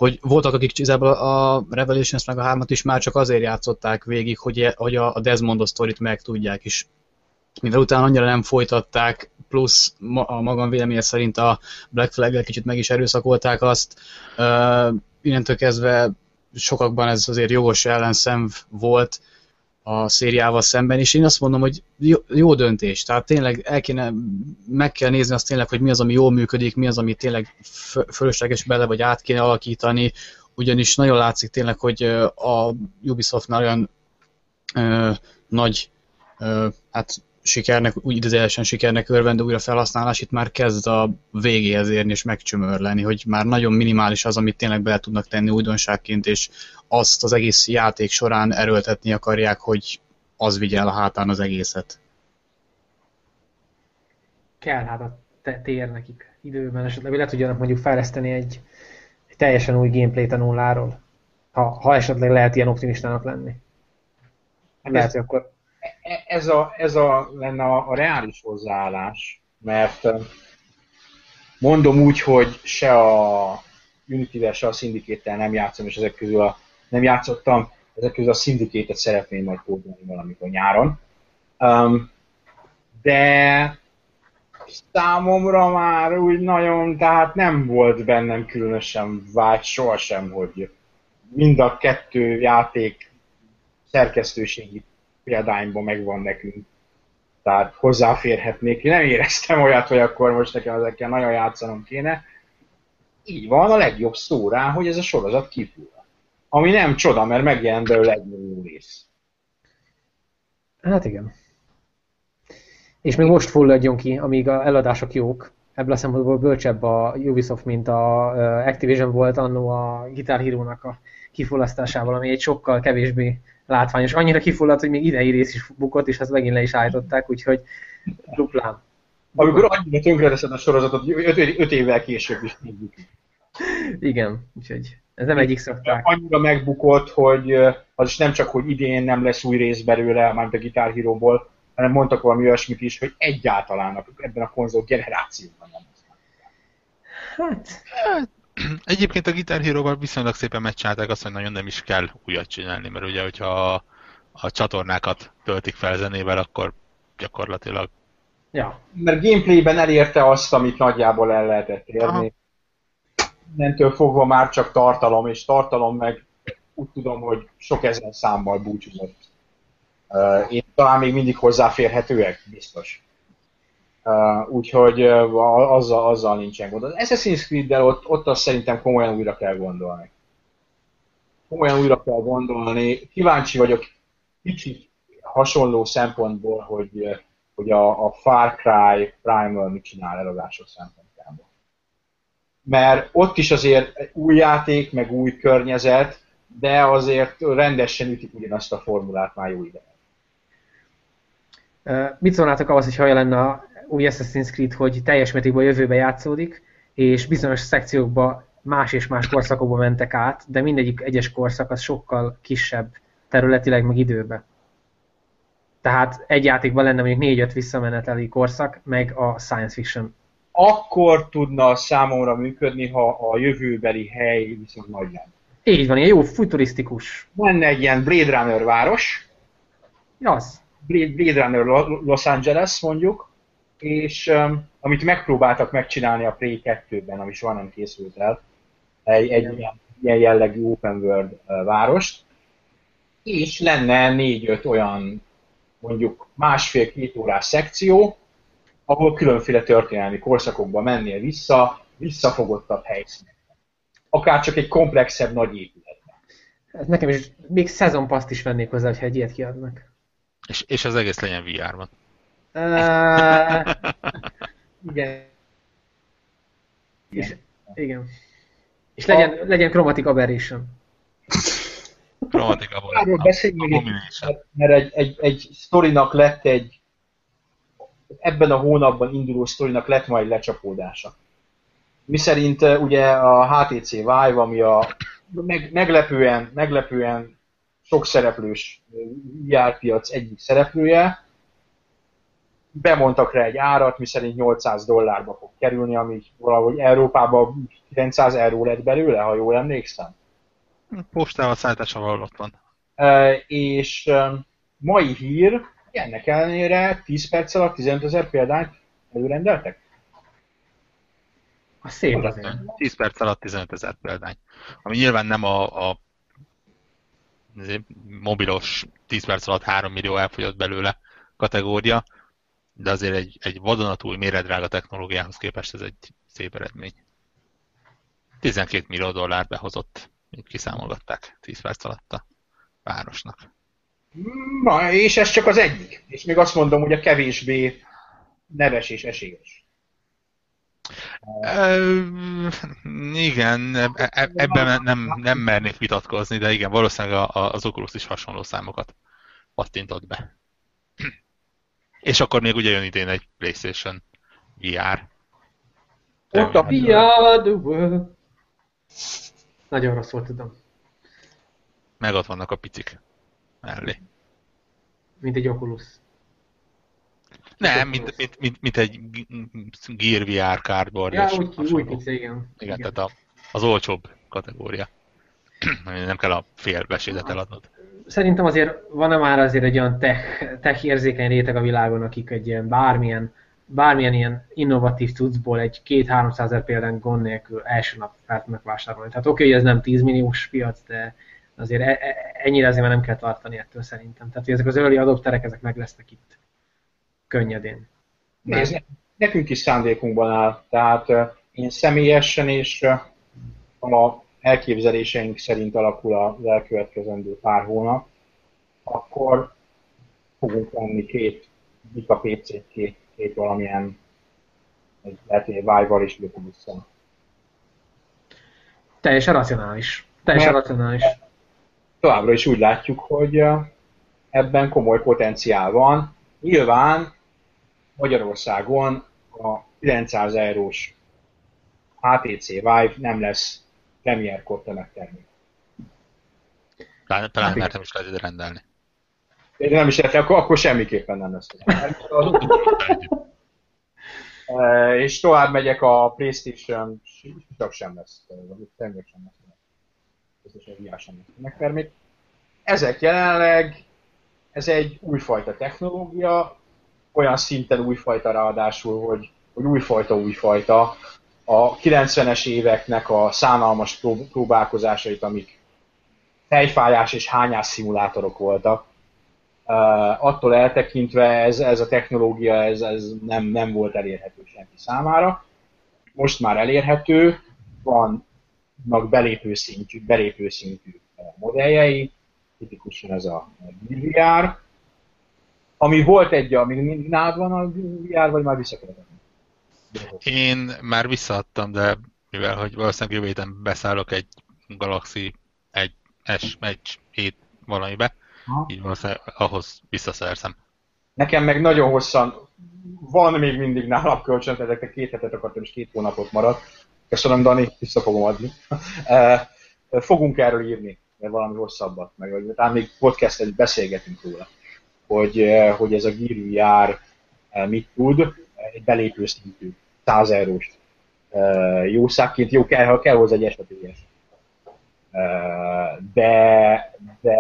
hogy voltak, akik igazából a Revelations meg a 3 is már csak azért játszották végig, hogy, hogy a Desmond sztorit meg tudják is. Mivel utána annyira nem folytatták, plusz a magam véleménye szerint a Black flag kicsit meg is erőszakolták azt, uh, innentől kezdve sokakban ez azért jogos ellenszem volt, a szériával szemben, és én azt mondom, hogy jó, jó döntés. Tehát tényleg el kéne, meg kell nézni azt tényleg, hogy mi az, ami jól működik, mi az, ami tényleg fölösleges bele, vagy át kéne alakítani, ugyanis nagyon látszik tényleg, hogy a Ubisoftnál olyan ö, nagy ö, hát sikernek, úgy idézőjelesen sikernek örvendő újra felhasználás, itt már kezd a végéhez érni és megcsömörleni, hogy már nagyon minimális az, amit tényleg bele tudnak tenni újdonságként, és azt az egész játék során erőltetni akarják, hogy az vigye el a hátán az egészet. Kell hát a tér nekik időben, esetleg le tudjanak mondjuk fejleszteni egy, egy teljesen új gameplay-t a nulláról, ha, ha esetleg lehet ilyen optimistának lenni. Lehet, hogy akkor ez a, ez a lenne a, a reális hozzáállás, mert mondom úgy, hogy se a Unity-vel, se a syndicate nem játszom, és ezek közül a, nem játszottam, ezek közül a syndicate szeretném majd kódolni valamikor nyáron. Um, de számomra már úgy nagyon, tehát nem volt bennem különösen vágy sohasem, hogy mind a kettő játék szerkesztőségi példányban megvan nekünk. Tehát hozzáférhetnék. Nem éreztem olyat, hogy akkor most nekem ezekkel nagyon játszanom kéne. Így van, a legjobb szó rá, hogy ez a sorozat kifull. Ami nem csoda, mert megjelent belőle egy millió rész. Hát igen. És még most fulladjon ki, amíg a eladások jók. Ebből a szempontból bölcsebb a Ubisoft, mint a Activision volt annó a Guitar Hero-nak a kifullasztásával, ami egy sokkal kevésbé látványos. Annyira kifulladt, hogy még idei rész is bukott, és azt megint le is állították, úgyhogy duplán. Amikor annyira tönkreteszed a sorozatot, 5 évvel később is bukik. Igen, úgyhogy ez nem egyik szokták. Annyira megbukott, hogy az is nem csak, hogy idén nem lesz új rész belőle, már a Guitar Hero-ból, hanem mondtak valami olyasmit is, hogy egyáltalán ebben a konzol generációban nem. Hát, Hát, Egyébként a Guitar Hero-val viszonylag szépen megcsinálták azt, hogy nagyon nem is kell újat csinálni, mert ugye, hogyha a, a csatornákat töltik fel zenével, akkor gyakorlatilag ja. Mert gameplayben elérte azt, amit nagyjából el lehetett érni. Innentől fogva már csak tartalom, és tartalom meg úgy tudom, hogy sok ezer számmal búcsúzott. Én talán még mindig hozzáférhetőek, biztos. Uh, úgyhogy uh, azzal, azzal nincsen gond. Az Assassin's Creed-del ott, ott azt szerintem komolyan újra kell gondolni. Komolyan újra kell gondolni. Kíváncsi vagyok kicsit hasonló szempontból, hogy, hogy a, a Far Cry Primal mit csinál eladások szempontjából. Mert ott is azért új játék, meg új környezet, de azért rendesen ütik ugyanazt a formulát már jó ideje. Mit szólnátok ahhoz, hogy ha a új Assassin's Creed, hogy teljes mértékben a jövőbe játszódik, és bizonyos szekciókba más és más korszakokba mentek át, de mindegyik egyes korszak az sokkal kisebb területileg, meg időbe. Tehát egy játékban lenne mondjuk négy-öt visszameneteli korszak, meg a science fiction. Akkor tudna számomra működni, ha a jövőbeli hely viszont nagy lenne. Így van, ilyen jó futurisztikus. Lenne egy ilyen Blade Runner város, Az. Blade Runner Los Angeles mondjuk, és um, amit megpróbáltak megcsinálni a Prey 2-ben, ami soha nem készült el, egy, egy ilyen, ilyen jellegű open world uh, várost, és lenne négy-öt olyan mondjuk másfél-két órás szekció, ahol különféle történelmi korszakokba mennél vissza, visszafogottabb helyszínek. Akár csak egy komplexebb nagy épületben. Ez nekem is, még szezonpaszt is vennék hozzá, ha egy ilyet kiadnak. És, és az egész legyen VR-ban. Uh, igen. És, igen. És legyen, legyen chromatic aberration. Chromatic Arról beszéljünk, mert egy, egy, egy sztorinak lett egy ebben a hónapban induló sztorinak lett majd lecsapódása. Mi szerint ugye a HTC Vive, ami a meg, meglepően, meglepően sok szereplős VR piac egyik szereplője, bemondtak rá egy árat, miszerint 800 dollárba fog kerülni, ami valahogy Európában 900 euró lett belőle, ha jól emlékszem. Postával szállításával ott van. E, és e, mai hír, ennek ellenére 10 perc alatt 15 ezer példányt előrendeltek? A szép azért. 10 perc alatt 15 ezer példány. Ami nyilván nem a, a mobilos 10 perc alatt 3 millió elfogyott belőle kategória, de azért egy, egy vadonatúj méredrága technológiához képest ez egy szép eredmény. 12 millió dollárt behozott, így kiszámolgatták 10 perc alatt a városnak. Na, és ez csak az egyik. És még azt mondom, hogy a kevésbé neves és esélyes. Igen, e, e, ebben nem, nem mernék vitatkozni, de igen, valószínűleg az Oculus is hasonló számokat pattintott be. És akkor még ugye jön idén egy PlayStation VR. Ott a VR the world. Nagyon rossz volt, tudom. Meg ott vannak a picik mellé. Mint egy Oculus. Nem, mint, mint, mint, mint egy Gear VR cardboard. Ja, úgy, úgy pici, igen. Igen, igen. tehát a, az olcsóbb kategória. Nem kell a fél besédet eladnod szerintem azért van-e már azért egy olyan tech, tech érzékeny réteg a világon, akik egy ilyen bármilyen, bármilyen ilyen innovatív cuccból egy két 300 ezer példán gond nélkül első nap fel tudnak vásárolni. Tehát oké, okay, hogy ez nem 10 milliós piac, de azért e, e, ennyire azért már nem kell tartani ettől szerintem. Tehát hogy ezek az early adopterek, ezek meg lesznek itt. könnyedén. Nézd, nekünk is szándékunkban áll. Tehát én személyesen és a elképzeléseink szerint alakul az elkövetkezendő pár hónap, akkor fogunk venni két Vika PC-t, két, két valamilyen egy lehet, hogy Vive-val is vissza. Teljesen racionális. Teljesen Mert- racionális. Továbbra is úgy látjuk, hogy ebben komoly potenciál van. Nyilván Magyarországon a 900 eurós HTC Vive nem lesz Premiere Core tömegtermék. Talán, talán mert nem is lehet ide rendelni. De nem is lehet, akkor, akkor semmiképpen nem lesz. És tovább megyek a Playstation, csak sem lesz, vagy tényleg sem lesz. Playstation VR sem lesz megtermék. Ezek jelenleg, ez egy újfajta technológia, olyan szinten újfajta ráadásul, hogy, hogy újfajta újfajta. A 90-es éveknek a szánalmas prób- próbálkozásait, amik fejfájás és hányás szimulátorok voltak, Uh, attól eltekintve ez, ez a technológia ez, ez nem, nem volt elérhető senki számára. Most már elérhető, vannak belépő szintű, belépő szintű modelljei, tipikusan ez a VR, ami volt egy, ami nálad van a VR, vagy már visszakövetem? Én már visszaadtam, de mivel hogy valószínűleg jövő héten beszállok egy Galaxy egy S, egy 7 valamibe, Aha. így valószínűleg ahhoz visszaszerzem. Nekem meg nagyon hosszan, van még mindig nálam kölcsön, ezeknek két hetet akartam, és két hónapot maradt. Köszönöm, Dani, vissza fogom adni. Eh, Fogunk erről írni, mert valami hosszabbat, meg vagy talán még podcastet beszélgetünk róla, hogy, eh, hogy ez a Gear VR eh, mit tud, egy belépő szintű, 100 eurós jószágként, jó kell, ha kell hozzá egy esetélyes. De, de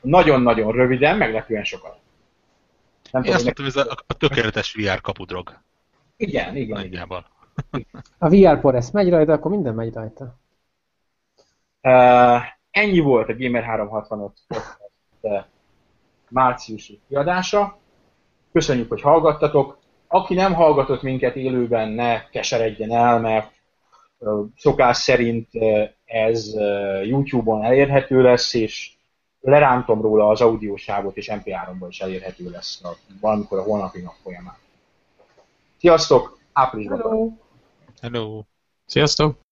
nagyon-nagyon röviden, meglepően sokat. Nem Én azt tudom, hogy mondtam, hogy ez a, a tökéletes VR kapudrog. igen, igen, igen. Nagyjából. A VR por ezt megy rajta, akkor minden megy rajta. Uh, ennyi volt a Gamer 365 podcast uh, márciusi kiadása. Köszönjük, hogy hallgattatok. Aki nem hallgatott minket élőben, ne keseredjen el, mert szokás szerint ez YouTube-on elérhető lesz, és lerántom róla az audiósávot, és MP3-ban is elérhető lesz a, valamikor a holnapi nap folyamán. Sziasztok! Áprilisban! Hello! Hello! Sziasztok!